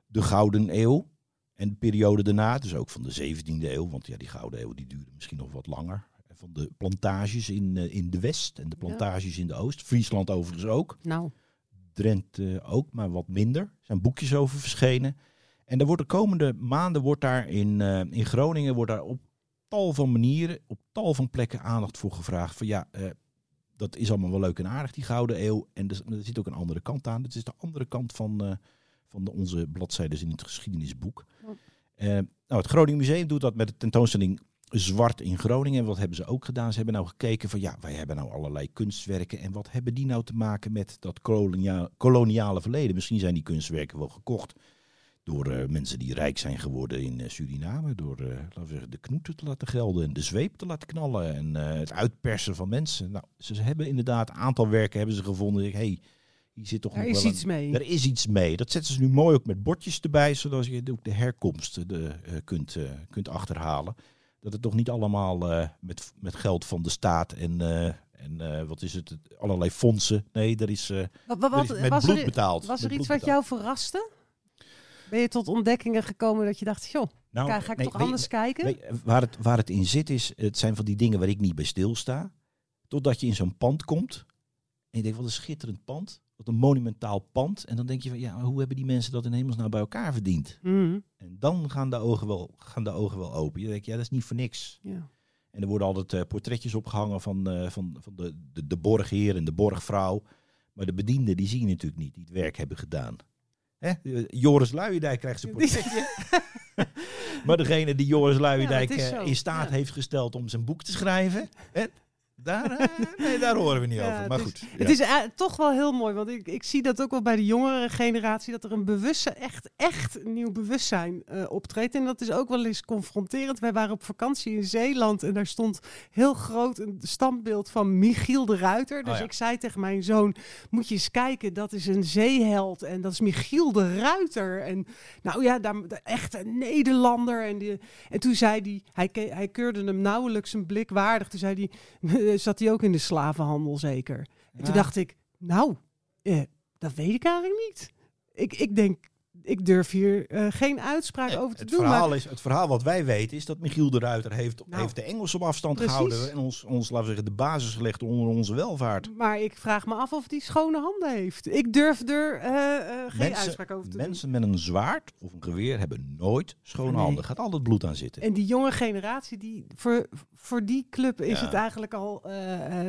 de Gouden Eeuw. En de periode daarna, dus ook van de 17e eeuw. Want ja, die Gouden Eeuw die duurde misschien nog wat langer. Van de plantages in, eh, in de West en de plantages in de Oost. Friesland overigens ook. Nou, Drenthe ook, maar wat minder. Er zijn boekjes over verschenen. En er wordt de komende maanden wordt daar in, eh, in Groningen wordt daar op tal van manieren, op tal van plekken aandacht voor gevraagd. Van ja, eh, dat is allemaal wel leuk en aardig, die Gouden Eeuw. En er, er zit ook een andere kant aan. Het is de andere kant van, van de, onze bladzijden in het geschiedenisboek. Nou, het Groningen Museum doet dat met de tentoonstelling Zwart in Groningen. En wat hebben ze ook gedaan? Ze hebben nou gekeken van ja, wij hebben nou allerlei kunstwerken. En wat hebben die nou te maken met dat kolonia- koloniale verleden? Misschien zijn die kunstwerken wel gekocht door eh, mensen die rijk zijn geworden in eh, Suriname. Door eh, laten we zeggen, de knoeten te laten gelden en de zweep te laten knallen. En het uitpersen van mensen. Nou, ze hebben inderdaad een aantal werken hebben ze gevonden. Hé, hey, hier zit toch er nog is wel een- iets mee. er is iets mee. Dat zetten ze nu mooi ook met bordjes erbij, zodat je ook de herkomst de, kunt, kunt achterhalen. Dat het toch niet allemaal eh, met, met geld van de staat en, eh, en eh, wat is het, allerlei fondsen. Nee, er is, Wat, wat, is met was bloed er, betaald. was er iets wat jou verraste? Ben je tot ontdekkingen gekomen dat je dacht, joh, Nou, ga, ga ik nee, toch anders kijken? weet- waar, het, waar het in zit is, het zijn van die dingen waar ik niet bij stilsta. Totdat je in zo'n pand komt en je denkt, wat een schitterend pand. Wat een monumentaal pand. En dan denk je van, ja, hoe hebben die mensen dat in hemelsnaam bij elkaar verdiend? Mhm, En dan gaan de ogen wel, gaan de ogen wel open. Je denkt, ja, dat is niet voor niks. ja. En er worden altijd eh, portretjes opgehangen van, eh, van, van de, de, de borgheer en de borgvrouw. Maar de bedienden, die zie je natuurlijk niet, die het werk hebben gedaan. Hè? Eh, Joris Luijendijk krijgt zijn portretje. maar degene die Joris Luijendijk Ja, in staat Ja. heeft gesteld om zijn boek te schrijven. Hè? Daar, eh, nee, daar horen we niet Ja, over. Maar het goed. Het is eh, toch wel heel mooi, want ik, ik zie dat ook wel bij de jongere generatie, dat er een bewustzijn, echt, echt nieuw bewustzijn eh, optreedt. En dat is ook wel eens confronterend. Wij waren op vakantie in Zeeland en daar stond heel groot een standbeeld van Michiel de Ruiter. Dus Oh ja. ik zei tegen mijn zoon, moet je eens kijken, dat is een zeeheld en dat is Michiel de Ruiter. En nou ja, daar, de echte Nederlander. En, die, en toen zei hij, hij, hij keurde hem nauwelijks een blik waardig. Toen zei hij, zat hij ook in de slavenhandel zeker. En toen dacht ik, nou, eh, dat weet ik eigenlijk niet. Ik, ik denk, ik durf hier eh, geen uitspraak Nee, over te het doen. Verhaal Maar is, het verhaal wat wij weten is dat Michiel de Ruiter heeft, Nou, heeft de Engelsen op afstand precies. gehouden. En ons, ons, laten we zeggen, de basis gelegd onder onze welvaart. maar ik vraag me af of hij schone handen heeft. Ik durf er eh, eh, geen Mensen- uitspraak over te Mensen met een zwaard of een geweer hebben nooit schone Nee. handen. Gaat altijd bloed aan zitten. doen. En die jonge generatie, die, voor, voor die club is Ja. het eigenlijk al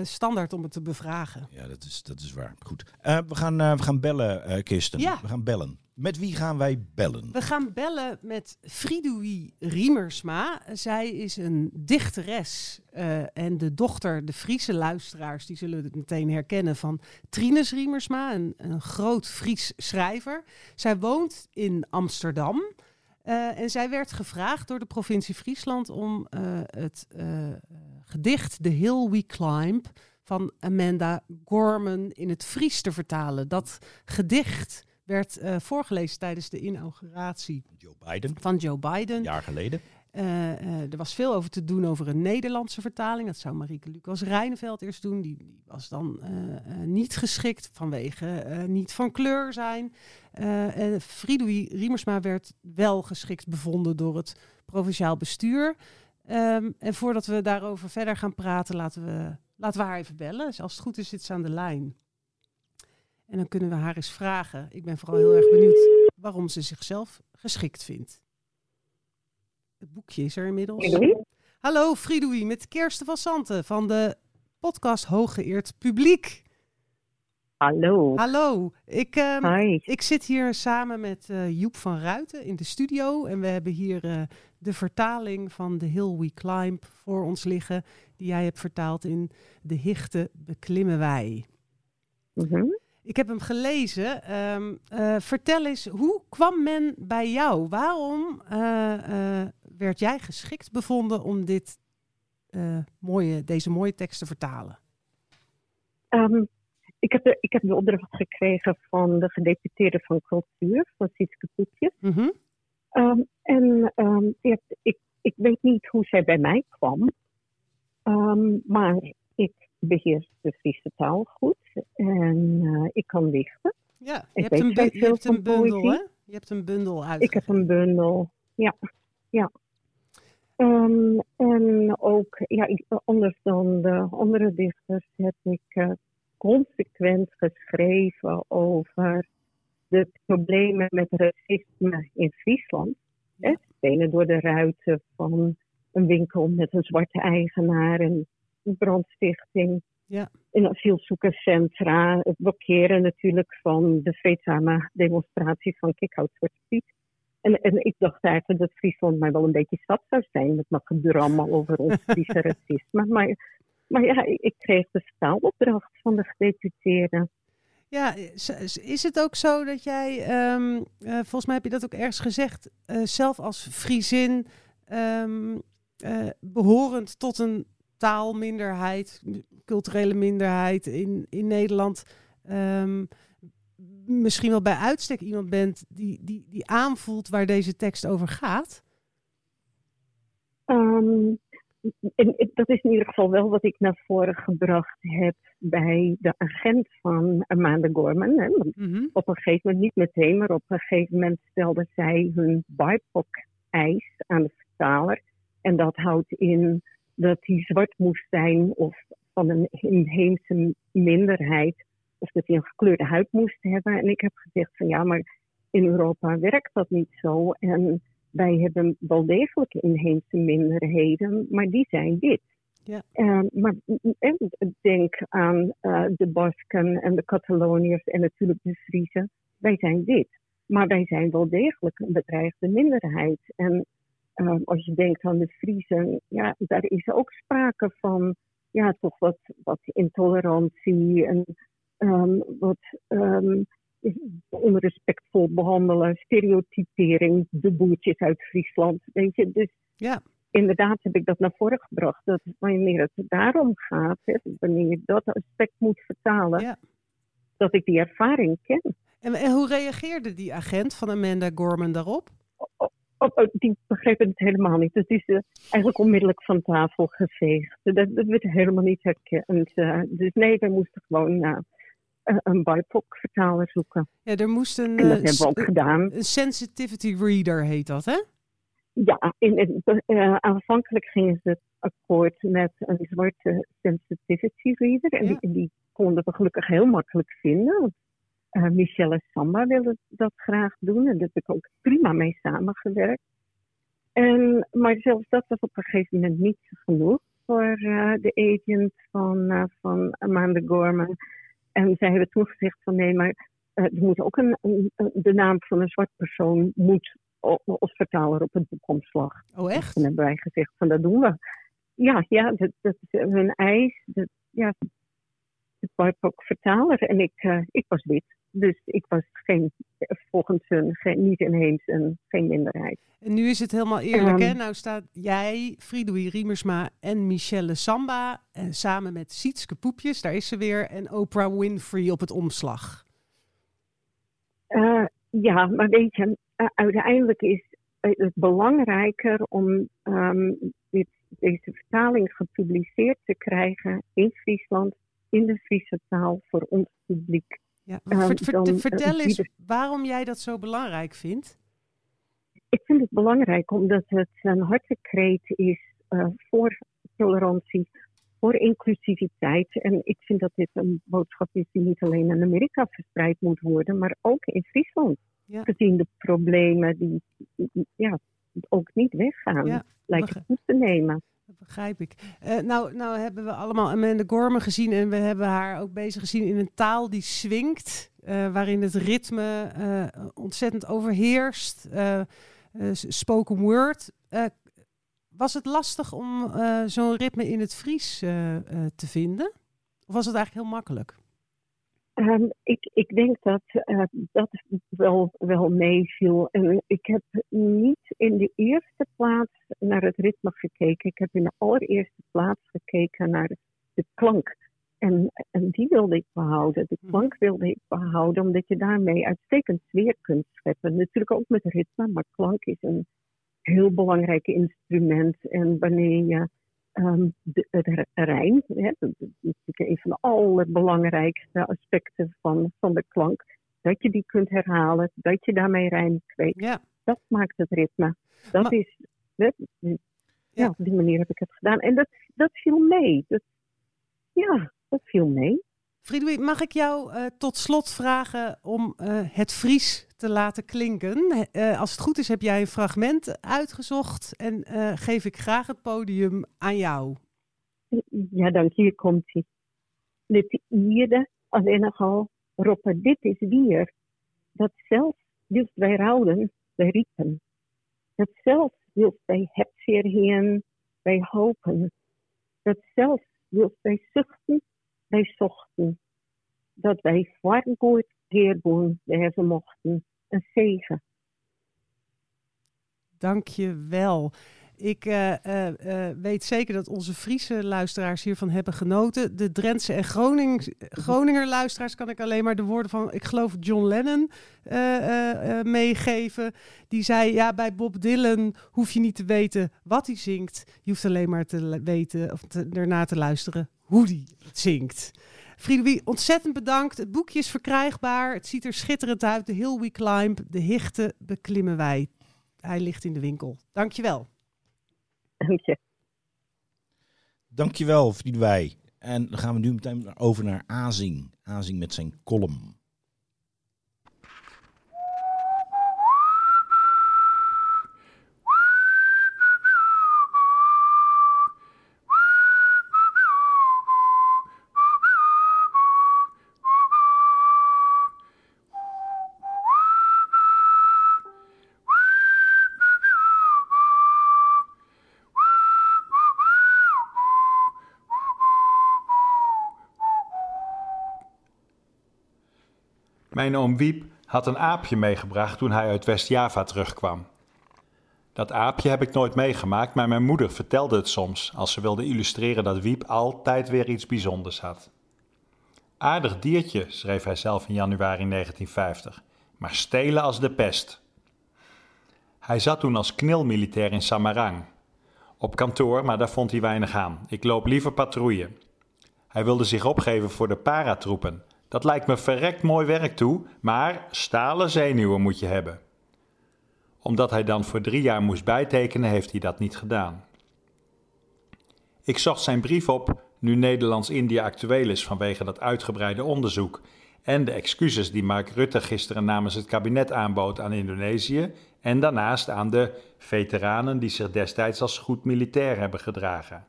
standaard om het te bevragen. Ja, dat is, dat is waar. Goed. We, gaan, we gaan bellen, Kirsten. Ja. We gaan bellen. Met wie gaan wij bellen? We gaan bellen met Fridoui Riemersma. Zij is een dichteres eh, en de dochter, de Friese luisteraars, die zullen het meteen herkennen van Trines Riemersma, een, een groot Fries schrijver. Zij woont in Amsterdam. eh, en zij werd gevraagd door de provincie Friesland om eh, het gedicht The Hill We Climb van Amanda Gorman in het Fries te vertalen. Dat gedicht werd eh, voorgelezen tijdens de inauguratie Joe Biden. van Joe Biden. Een jaar geleden. Eh, eh, er was veel over te doen over een Nederlandse vertaling. Dat zou Marieke Lucas Rijneveld eerst doen. Die, die was dan niet geschikt vanwege niet van kleur zijn. en Fridoui Riemersma werd wel geschikt bevonden door het provinciaal bestuur. Ehm, en voordat we daarover verder gaan praten, laten we, laten we haar even bellen. Dus als het goed is, zit ze aan de lijn. En dan kunnen we haar eens vragen. Ik ben vooral heel erg benieuwd waarom ze zichzelf geschikt vindt. Het boekje is er inmiddels. Hallo Fridoui, met Kersten van Santen van de podcast Hooggeëerd Publiek. Hallo. Hallo. Ik, um, ik zit hier samen met uh, Joep van Ruiten in de studio. En we hebben hier uh, de vertaling van The Hill We Climb voor ons liggen. Die jij hebt vertaald in De Hichte beklimmen wij. Mm -hmm. Ik heb hem gelezen. Um, uh, vertel eens, hoe kwam men bij jou? Waarom werd jij geschikt bevonden om dit, mooie, deze mooie tekst te vertalen? Um, ik heb, de, ik heb de opdracht gekregen van de gedeputeerde van cultuur, van Sietske Poetjes. Mm -hmm. um, en ik, ik, ik, weet niet hoe zij bij mij kwam, um, maar ik beheers de Friese taal goed en uh, ik kan dichten. Ja, je, hebt een, je hebt een, bundel, hè? Je hebt een bundel uit. Ik heb een bundel, ja. ja. en ook, ja, ik, anders dan de andere dichters heb ik uh, consequent geschreven over de problemen met racisme in Friesland. Ja. Door de ruiten van een winkel met een zwarte eigenaar en brandstichting. Ja. In asielzoekerscentra. Het blokkeren natuurlijk van de vreedzame demonstratie van Kikhout Zwarte Piet. En, en ik dacht eigenlijk dat Friesland mij wel een beetje zat zou zijn met mijn gedram over ons Friese racisme. Maar maar ja, ik kreeg de staalopdracht van de gedeputeerde. Ja, is het ook zo dat jij, um, uh, volgens mij heb je dat ook ergens gezegd, uh, zelf als Friesin, um, uh, behorend tot een taalminderheid, culturele minderheid in, in Nederland, um, misschien wel bij uitstek iemand bent die, die, die aanvoelt waar deze tekst over gaat? en, dat is in ieder geval wel wat ik naar voren gebracht heb bij de agent van Amanda Gorman. Hè. Mhm. Op een gegeven moment, niet meteen, maar op een gegeven moment stelden zij hun BIPOC-eis aan de vertaler. En dat houdt in dat hij zwart moest zijn of van een inheemse minderheid. Of dat hij een gekleurde huid moest hebben. En ik heb gezegd van ja, maar in Europa werkt dat niet zo. En wij hebben wel degelijk inheemse minderheden, maar die zijn dit. Ja. Uh, maar en denk aan uh, de Basken en de Cataloniërs en natuurlijk de Friesen. Wij zijn dit. Maar wij zijn wel degelijk een bedreigde minderheid. En uh, als je denkt aan de Friesen, ja, daar is ook sprake van ja, toch wat, wat intolerantie en um, wat um, onrespectvol behandelen, stereotypering, de boertjes uit Friesland. Weet je, dus ja. inderdaad heb ik dat naar voren gebracht. Dat wanneer het daarom gaat, hè, wanneer je dat aspect moet vertalen, ja. dat ik die ervaring ken. En, en, hoe reageerde die agent van Amanda Gorman daarop? Oh, oh, die begreep het helemaal niet. Het is uh, eigenlijk onmiddellijk van tafel geveegd. Dat, dat werd helemaal niet herkend. Uh, dus nee, wij moesten gewoon uh, een BIPOC-vertaler zoeken. Ja, er moest een, en dat hebben we ook gedaan. Een sensitivity reader heet dat, hè? Ja, in, uh, aanvankelijk gingen ze akkoord met een zwarte sensitivity reader. En ja. die, die, konden we gelukkig heel makkelijk vinden. Uh, Michelle Samba wilde dat graag doen. En daar heb ik ook prima mee samengewerkt. En, maar zelfs dat was op een gegeven moment niet genoeg voor uh, de agent van, van Amanda Gorman. En zij hebben toen gezegd van nee, maar uh, er moet ook een, een, de naam van een zwart persoon moet als vertaler op het boekomslag. Oh echt? En hebben wij gezegd van dat doen we. Ja, ja dat, dat is hun eis. Dat, ja, het was ook vertaler en ik, uh, ik was wit. Dus ik was geen, volgens hun geen, niet inheems en geen minderheid. En nu is het helemaal eerlijk, um, hè? Nou staat jij, Fridoui Riemersma en Michelle Samba en samen met Sietske Poepjes, daar is ze weer, en Oprah Winfrey op het omslag. Uh, ja, maar weet je, uh, uiteindelijk is het belangrijker om um, dit, deze vertaling gepubliceerd te krijgen in Friesland, in de Friese taal, voor ons publiek. Ja, um, dan, vertel eens waarom jij dat zo belangrijk vindt. Ik vind het belangrijk omdat het een hartekreet is uh, voor tolerantie, voor inclusiviteit. En ik vind dat dit een boodschap is die niet alleen in Amerika verspreid moet worden, maar ook in Friesland. Ja. Gezien de problemen die ja, ook niet weggaan, ja, lijkt het goed te nemen. Begrijp ik. Uh, nou, nou hebben we allemaal Amanda Gorman gezien en we hebben haar ook bezig gezien in een taal die swingt, uh, waarin het ritme uh, ontzettend overheerst. spoken word. was het lastig om zo'n ritme in het Fries te vinden? Of was het eigenlijk heel makkelijk? Um, ik, ik denk dat uh, dat wel, wel meeviel. En ik heb niet in de eerste plaats naar het ritme gekeken. Ik heb in de allereerste plaats gekeken naar de klank. En, en die wilde ik behouden. De klank wilde ik behouden, omdat je daarmee uitstekend sfeer kunt scheppen. Natuurlijk ook met ritme, maar klank is een heel belangrijk instrument. En wanneer je um, de, het rijm. Hè, dat is natuurlijk een van de allerbelangrijkste aspecten van, van de klank. Dat je die kunt herhalen, dat je daarmee rijm kweekt. Ja. Dat maakt het ritme. Dat is, dat, ja, op die manier heb ik het gedaan. En dat, dat viel mee. Dat, ja, dat viel mee. Friedoui, mag ik jou uh, tot slot vragen om uh, het Fries te laten klinken? Uh, als het goed is, heb jij een fragment uitgezocht en geef ik graag het podium aan jou. Ja, dank je. Komt hij. Dit ierde alleen al roepen, dit is weer. Dat zelfs dus wij rouwen, wij riepen. Dat zelfs dus wij heen, wij hopen. Dat zelfs dus wij zuchten zochten dat wij goed heerboen hebben mochten. Een zegen. Dank je wel. Ik uh, uh, weet zeker dat onze Friese luisteraars hiervan hebben genoten. De Drentse en Groning, Groninger luisteraars kan ik alleen maar de woorden van, ik geloof, John Lennon meegeven. Die zei, ja, bij Bob Dylan hoef je niet te weten wat hij zingt. Je hoeft alleen maar te weten of te, erna te luisteren hoe die zingt. Friedewie, ontzettend bedankt. Het boekje is verkrijgbaar. Het ziet er schitterend uit. De Hill We Climb, de hichten beklimmen wij. Hij ligt in de winkel. Dankjewel. Dank je. Dankjewel, Friedewij. En dan gaan we nu meteen over naar Azing. Azing met zijn column. Mijn oom Wiep had een aapje meegebracht toen hij uit West-Java terugkwam. Dat aapje heb ik nooit meegemaakt, maar mijn moeder vertelde het soms als ze wilde illustreren dat Wiep altijd weer iets bijzonders had. Aardig diertje, schreef hij zelf in januari 1950, maar stelen als de pest. Hij zat toen als knilmilitair in Samarang. Op kantoor, maar daar vond hij weinig aan. Ik loop liever patrouille. Hij wilde zich opgeven voor de paratroepen, dat lijkt me verrekt mooi werk toe, maar stalen zenuwen moet je hebben. Omdat hij dan voor drie jaar moest bijtekenen, heeft hij dat niet gedaan. Ik zocht zijn brief op nu Nederlands-Indië actueel is vanwege dat uitgebreide onderzoek en de excuses die Mark Rutte gisteren namens het kabinet aanbood aan Indonesië en daarnaast aan de veteranen die zich destijds als goed militair hebben gedragen.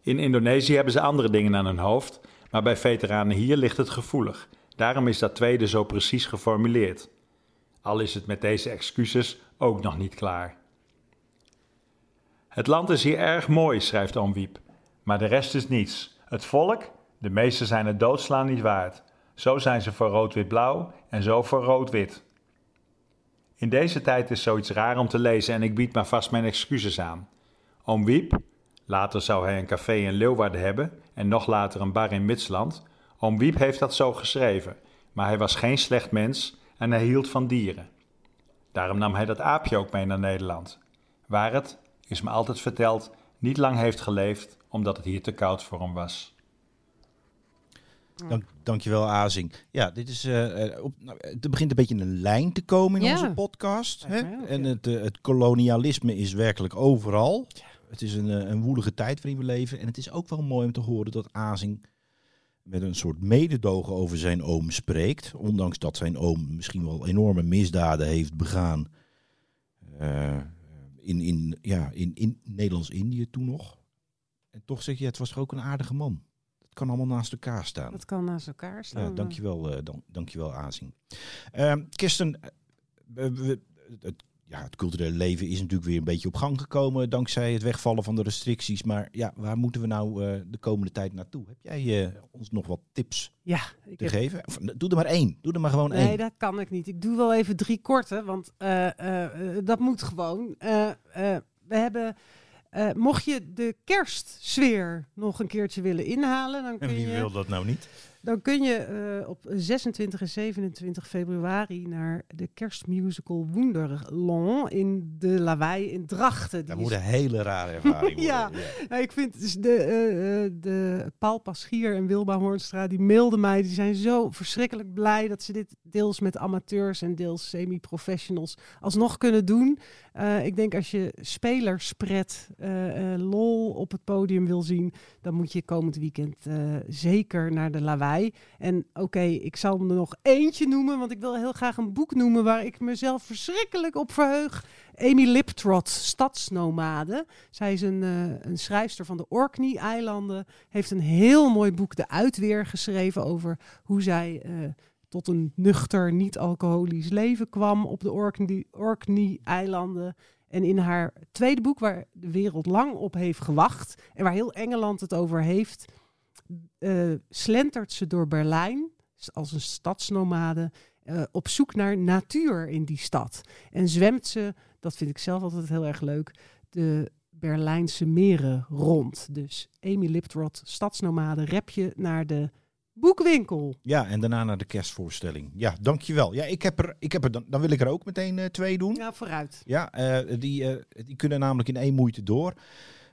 In Indonesië hebben ze andere dingen aan hun hoofd maar bij veteranen hier ligt het gevoelig. Daarom is dat tweede zo precies geformuleerd. Al is het met deze excuses ook nog niet klaar. Het land is hier erg mooi, schrijft Oom. Maar de rest is niets. Het volk, de meesten zijn het doodslaan niet waard. Zo zijn ze voor rood-wit-blauw en zo voor rood-wit. In deze tijd is zoiets raar om te lezen en ik bied maar vast mijn excuses aan. Oom Wiep, Later zou hij een café in Leeuwarden hebben en nog later een bar in Mitsland. Oom Wiep heeft dat zo geschreven, maar hij was geen slecht mens en hij hield van dieren. Daarom nam hij dat aapje ook mee naar Nederland, waar het, is me altijd verteld, niet lang heeft geleefd omdat het hier te koud voor hem was. Dank, dankjewel, Azing. Ja, dit is, eh, eh, op, nou, er begint een beetje een lijn te komen in Ja. onze podcast. Hè? En ja. het, eh, het kolonialisme is werkelijk overal. Het is een, eh, een woelige tijd waarin we leven. En het is ook wel mooi om te horen dat Azing met een soort mededogen over zijn oom spreekt. Ondanks dat zijn oom misschien wel enorme misdaden heeft begaan. eh, in, in, ja, in, in Nederlands-Indië toen nog. En toch zeg je, het was toch ook een aardige man. Het kan allemaal naast elkaar staan. Dat kan naast elkaar staan. Ja, dankjewel, eh dan, dankjewel Azing. Ehm Kirsten, eh, het, ja, het culturele leven is natuurlijk weer een beetje op gang gekomen dankzij het wegvallen van de restricties. Maar ja, waar moeten we nou eh, de komende tijd naartoe? Heb jij eh, ons nog wat tips Ja, ik te heb geven? Of, doe er maar één. Doe er maar gewoon Nee, één. dat kan ik niet. Ik doe wel even drie korte, want eh, dat moet gewoon. Eh, eh, we hebben, eh, mocht je de kerstsfeer nog een keertje willen inhalen, dan En kun wie je, wil dat nou niet? Dan kun je eh, op 26 en 27 februari naar de kerstmusical Wonderland in de Lawaai in Drachten. Die Dat is moet een hele rare ervaring worden. Ja. Ja, ik vind dus de, eh, eh, de Paul Paschier en Wilba Hoornstra, die mailden mij. Die zijn zo verschrikkelijk blij dat ze dit deels met amateurs en deels semi-professionals alsnog kunnen doen. Ik denk als je spelerspret, lol op het podium wil zien, dan moet je komend weekend zeker naar de Lawaai. En oké, ik zal er nog eentje noemen, want ik wil heel graag een boek noemen waar ik mezelf verschrikkelijk op verheug. Amy Liptrot, Stadsnomade. Zij is een, eh, een schrijfster van de Orkney-eilanden. Heeft een heel mooi boek, De Uitweer, geschreven over hoe zij eh, tot een nuchter, niet-alcoholisch leven kwam op de Orkney- Orkney-eilanden. En in haar tweede boek, waar de wereld lang op heeft gewacht en waar heel Engeland het over heeft, eh, slentert ze door Berlijn als een stadsnomade eh, op zoek naar natuur in die stad. En zwemt ze, dat vind ik zelf altijd heel erg leuk, de Berlijnse meren rond. Dus Amy Liptrot, stadsnomade, rep je naar de boekwinkel. Ja, en daarna naar de kerstvoorstelling. Ja, dankjewel. Ja, ik heb er, ik heb er dan, dan wil ik er ook meteen eh, twee doen. Ja, vooruit. Ja, die, die kunnen namelijk in één moeite door.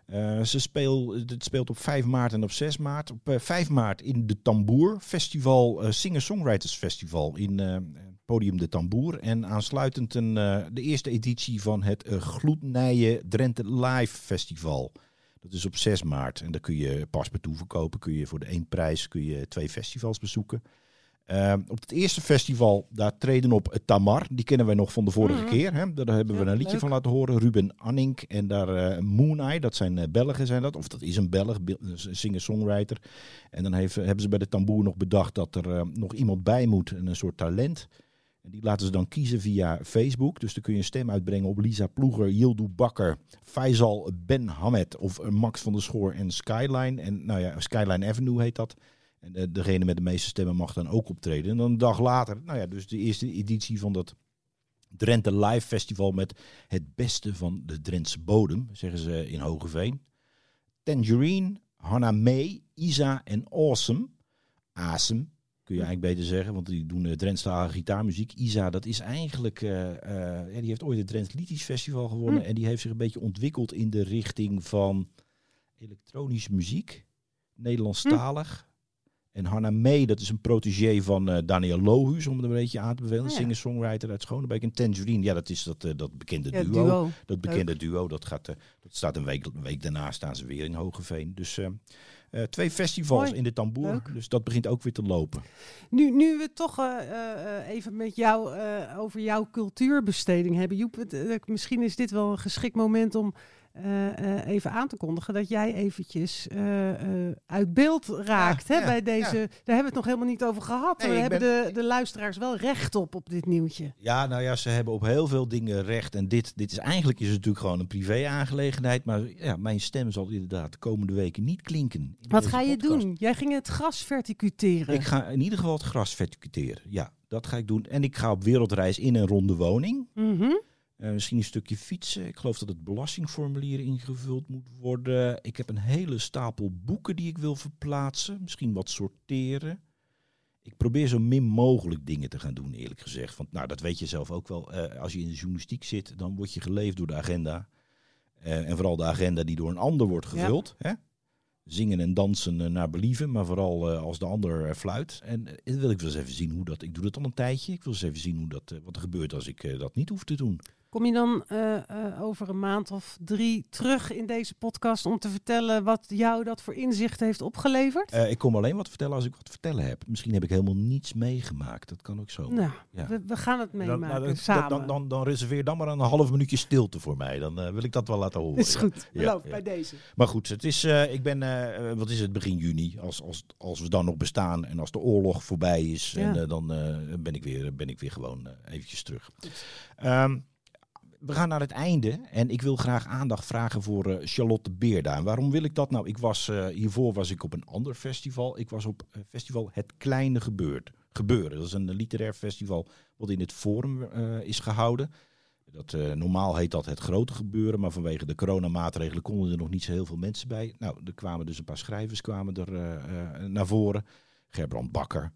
Eh, ze speel, het speelt op 5 maart en op 6 maart. Op eh, 5 maart in de Tamboer Festival, eh, Singer-Songwriters Festival in eh, Podium de Tamboer. En aansluitend een, eh, de eerste editie van het eh, Gloednijen Drenthe Live Festival. Dat is op 6 maart. En daar kun je paspartout verkopen. Kun je voor de één prijs kun je twee festivals bezoeken. Eh, op het eerste festival, daar treden op Tamar. Die kennen wij nog van de vorige Mhm. keer. Hè? Daar hebben we Ja, een liedje leuk. van laten horen. Ruben Annink en daar eh Moon Eye. Dat zijn eh, Belgen zijn dat. Of dat is een Belg, singer-songwriter. En dan heeft, hebben ze bij de tamboer nog bedacht dat er eh, nog iemand bij moet. Een soort talent. En die laten ze dan kiezen via Facebook. Dus dan kun je een stem uitbrengen op Lisa Ploeger, Yildu Bakker, Faisal Ben Hamed of Max van der Schoor en Skyline. En nou ja, Skyline Avenue heet dat. En eh, degene met de meeste stemmen mag dan ook optreden. En dan een dag later, nou ja, dus de eerste editie van dat Drenthe Live Festival met het beste van de Drentse bodem, zeggen ze in Hogeveen. Tangerine, Hannah May, Isa en Awesome. Awesome, kun je eigenlijk beter zeggen, want die doen uh, Drentstalige gitaarmuziek. Isa, dat is eigenlijk, eh, eh, ja, die heeft ooit het Drents Liedjes Festival gewonnen. Hm. En die heeft zich een beetje ontwikkeld in de richting van elektronische muziek, Nederlandstalig. En Hannah May, dat is een protégé van eh, Daniel Lohuus, om het een beetje aan te bevelen. Ah, ja. Singer-songwriter uit Schonebeek. En Tangerine, ja, dat is dat, eh, dat bekende Ja, duo. duo. Dat bekende duo, dat, gaat, eh, dat staat een week, een week daarna staan ze weer in Hogeveen. Dus eh, eh, twee festivals Mooi. in de tamboer. Leuk. Dus dat begint ook weer te lopen. Nu, nu we toch even met jou over jouw cultuurbesteding hebben. Joep, het, misschien is dit wel een geschikt moment om eh, eh, even aan te kondigen dat jij eventjes eh, uit beeld raakt. Ja, hè, ja, bij deze, ja. Daar hebben we het nog helemaal niet over gehad. Nee, ik hebben de, de luisteraars wel recht op, op dit nieuwtje. Ja, nou ja, ze hebben op heel veel dingen recht. En dit, dit is eigenlijk is het natuurlijk gewoon een privé-aangelegenheid. Maar ja, mijn stem zal inderdaad de komende weken niet klinken. in Wat ga je podcast. doen? Jij ging het gras verticuteren. Ik ga in ieder geval het gras verticuteren. Ja, dat ga ik doen. En ik ga op wereldreis in en rond de woning. Mhm. Eh, misschien een stukje fietsen. Ik geloof dat het belastingformulier ingevuld moet worden. Ik heb een hele stapel boeken die ik wil verplaatsen. Misschien wat sorteren. ik probeer zo min mogelijk dingen te gaan doen, eerlijk gezegd. Want nou, dat weet je zelf ook wel. Eh, als je in de journalistiek zit, dan word je geleefd door de agenda. Eh, en vooral de agenda die door een ander wordt gevuld. Hè? Zingen en dansen naar believen, maar vooral als de ander fluit. En wil ik wel eens even zien hoe dat. Ik doe dat al een tijdje. Ik wil eens even zien hoe dat, wat er gebeurt als ik dat niet hoef te doen. Kom je dan eh, eh, over een maand of drie terug in deze podcast om te vertellen wat jou dat voor inzicht heeft opgeleverd? Eh, ik kom alleen wat vertellen als ik wat te vertellen heb. Misschien heb ik helemaal niets meegemaakt. Dat kan ook zo. nou, ja. we, we gaan het Dan, meemaken nou, dan, samen. dan, dan, dan reserveer dan maar een half minuutje stilte voor mij. Dan wil ik dat wel laten horen. is goed. Ja, ja. bij deze. Maar goed, het is, eh, ik ben, eh, wat is het, begin juni. Als, als, als we dan nog bestaan en als de oorlog voorbij is, Ja. en, dan eh, ben, ik weer, ben ik weer gewoon eventjes terug. Ehm, we gaan naar het einde en ik wil graag aandacht vragen voor eh, Charlotte Beerda. En waarom wil ik dat? Nou, ik was, eh, hiervoor was ik op een ander festival. Ik was op eh, festival Het Kleine Gebeurt. Gebeuren. Dat is een literair festival wat in het Forum is gehouden. Dat, normaal heet dat het grote gebeuren, maar vanwege de coronamaatregelen konden er nog niet zo heel veel mensen bij. Nou, er kwamen dus een paar schrijvers kwamen er naar voren. Gerbrand Bakker,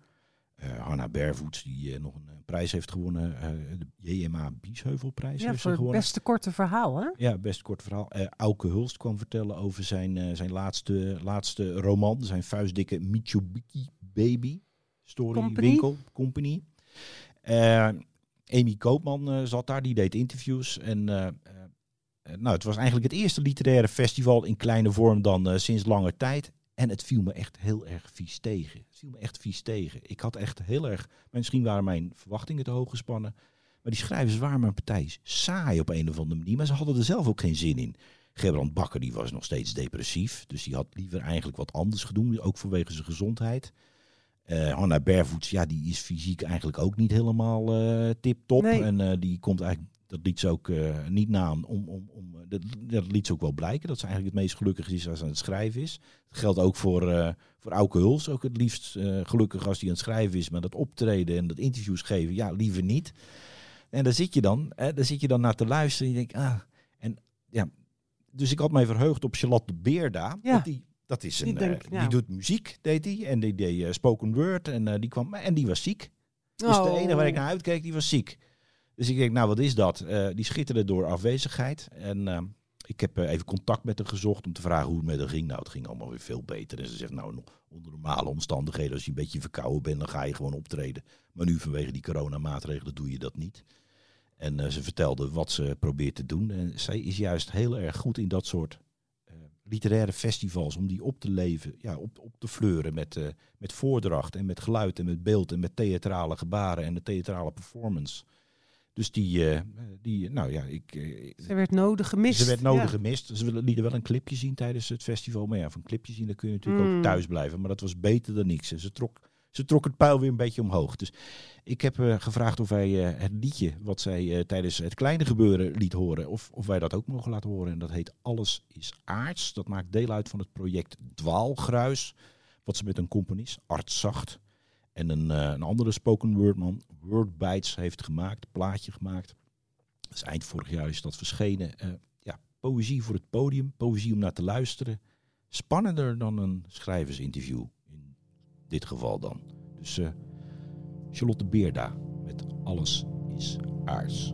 Hanna Bervoets, die eh, nog een, eh, prijs heeft gewonnen. eh, de JMA Biesheuvelprijs Ja, heeft voor het gewonnen. beste korte verhaal, hè? Ja, best kort verhaal. Eh Auke Hulst kwam vertellen over zijn, eh, zijn laatste, laatste roman. Zijn vuistdikke Mitsubishi Baby Story Company. Winkel Company. Eh, Amy Koopman eh, zat daar, die deed interviews. En eh, eh, nou, het was eigenlijk het eerste literaire festival in kleine vorm dan eh, sinds lange tijd. En het viel me echt heel erg vies tegen. Het viel me echt vies tegen. Ik had echt heel erg... Misschien waren mijn verwachtingen te hoog gespannen. Maar die schrijvers waren mijn partij saai op een of andere manier. Maar ze hadden er zelf ook geen zin in. Gerbrand Bakker die was nog steeds depressief. Dus die had liever eigenlijk wat anders gedaan. Ook vanwege zijn gezondheid. Eh Hanna Bervoets, ja, die is fysiek eigenlijk ook niet helemaal eh tip-top. Nee. En eh, die komt eigenlijk, dat liet ze ook eh, niet na om, om, om eh, dat, dat liet ze ook wel blijken. Dat ze eigenlijk het meest gelukkig is als ze aan het schrijven is. Dat geldt ook voor, eh voor Auke Huls. Ook het liefst gelukkig als hij aan het schrijven is. Maar dat optreden en dat interviews geven, ja, liever niet. En daar zit je dan, hè, daar zit je dan naar te luisteren. En je denkt, ah, en ja. Dus ik had mij verheugd op Charlotte Beerda. Ja. Want die, dat is Die een, denk- ja. die doet muziek, deed hij. En die deed spoken word. En, die kwam, en die was ziek. Dus de Oh. enige waar ik naar uitkeek, die was ziek. Dus ik denk, nou wat is dat? Eh, die schitterde door afwezigheid. En eh, ik heb eh, even contact met haar gezocht om te vragen hoe het met haar ging. Nou, het ging allemaal weer veel beter. En ze zegt, nou, no- onder normale omstandigheden, als je een beetje verkouden bent, dan ga je gewoon optreden. Maar nu vanwege die coronamaatregelen doe je dat niet. En eh, ze vertelde wat ze probeert te doen. En zij is juist heel erg goed in dat soort literaire festivals, om die op te leven, ja, op, op te fleuren met, met voordracht en met geluid en met beeld en met theatrale gebaren en de theatrale performance. Dus die, eh, die nou ja, ik, eh, Ze werd nodig gemist. ze werd nodig Ja. gemist. Ze willen- lieten wel een clipje zien tijdens het festival. Maar ja, van een clipje zien, dan kun je natuurlijk Mm. ook thuis blijven. Maar dat was beter dan niks. En Ze trok, ze trok het pijl weer een beetje omhoog. Dus ik heb eh, gevraagd of wij het liedje wat zij tijdens het kleine gebeuren liet horen, of, of wij dat ook mogen laten horen. En dat heet Alles is aards. Dat maakt deel uit van het project Dwaalgruis. Wat ze met een componist, Art Zacht, en een, eh, een andere spoken word man, Word Bites, heeft gemaakt. Plaatje gemaakt. Is eind vorig jaar is dat verschenen. Eh, ja, poëzie voor het podium, poëzie om naar te luisteren. Spannender dan een schrijversinterview, in dit geval dan. Dus eh, Charlotte Beerda met Alles is aards.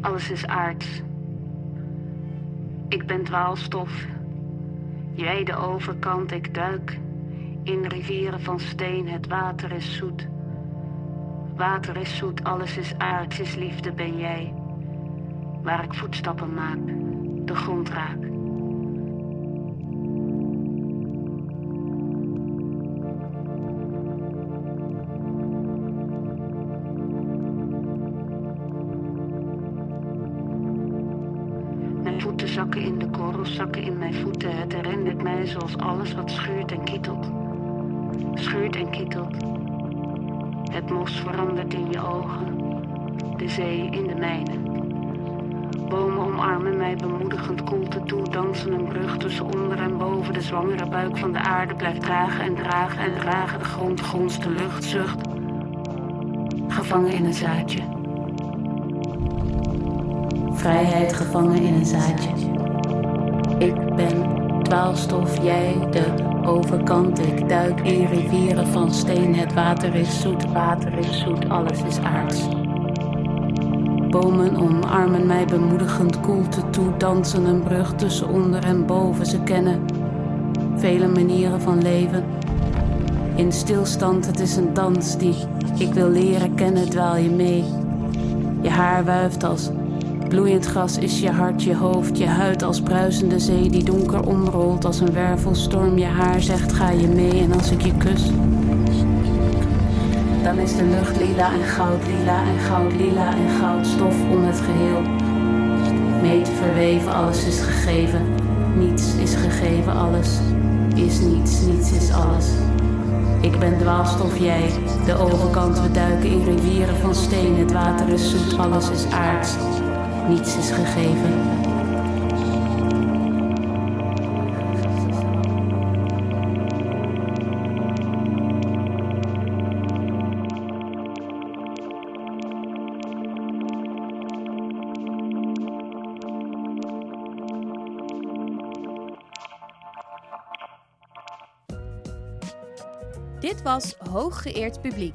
Alles is aards. Ik ben dwaalstof. Jij de overkant, ik duik. In rivieren van steen, het water is zoet. Water is zoet, alles is aards, is liefde ben jij. Waar ik voetstappen maak, de grond raak. Zoals alles wat schuurt en kietelt. Schuurt en kietelt. Het mos verandert in je ogen. De zee in de mijne. Bomen omarmen mij bemoedigend koelte toe. Dansen een brug tussen onder en boven. De zwangere buik van de aarde blijft dragen en dragen en dragen. De grond gonst, de lucht zucht. Gevangen in een zaadje. Vrijheid gevangen in een zaadje. Ik ben dwaalstof, jij de overkant. Ik duik in rivieren van steen. Het water is zoet, water is zoet, alles is aards. Bomen omarmen mij bemoedigend koelte toe, dansen een brug tussen onder en boven. Ze kennen vele manieren van leven. In stilstand, het is een dans die ik wil leren kennen, dwaal je mee. Je haar wuift als bloeiend gras is je hart, je hoofd, je huid als bruisende zee die donker omrolt als een wervelstorm. Je haar zegt ga je mee? En als ik je kus, dan is de lucht lila en goud, lila en goud, lila en goud, stof om het geheel. Mee te verweven, alles is gegeven, niets is gegeven, alles is niets, niets is alles. Ik ben dwaalstof, jij, de overkant, we duiken in rivieren van steen, het water is zoet, alles is aards, niets is gegeven. Dit was Hooggeëerd Publiek,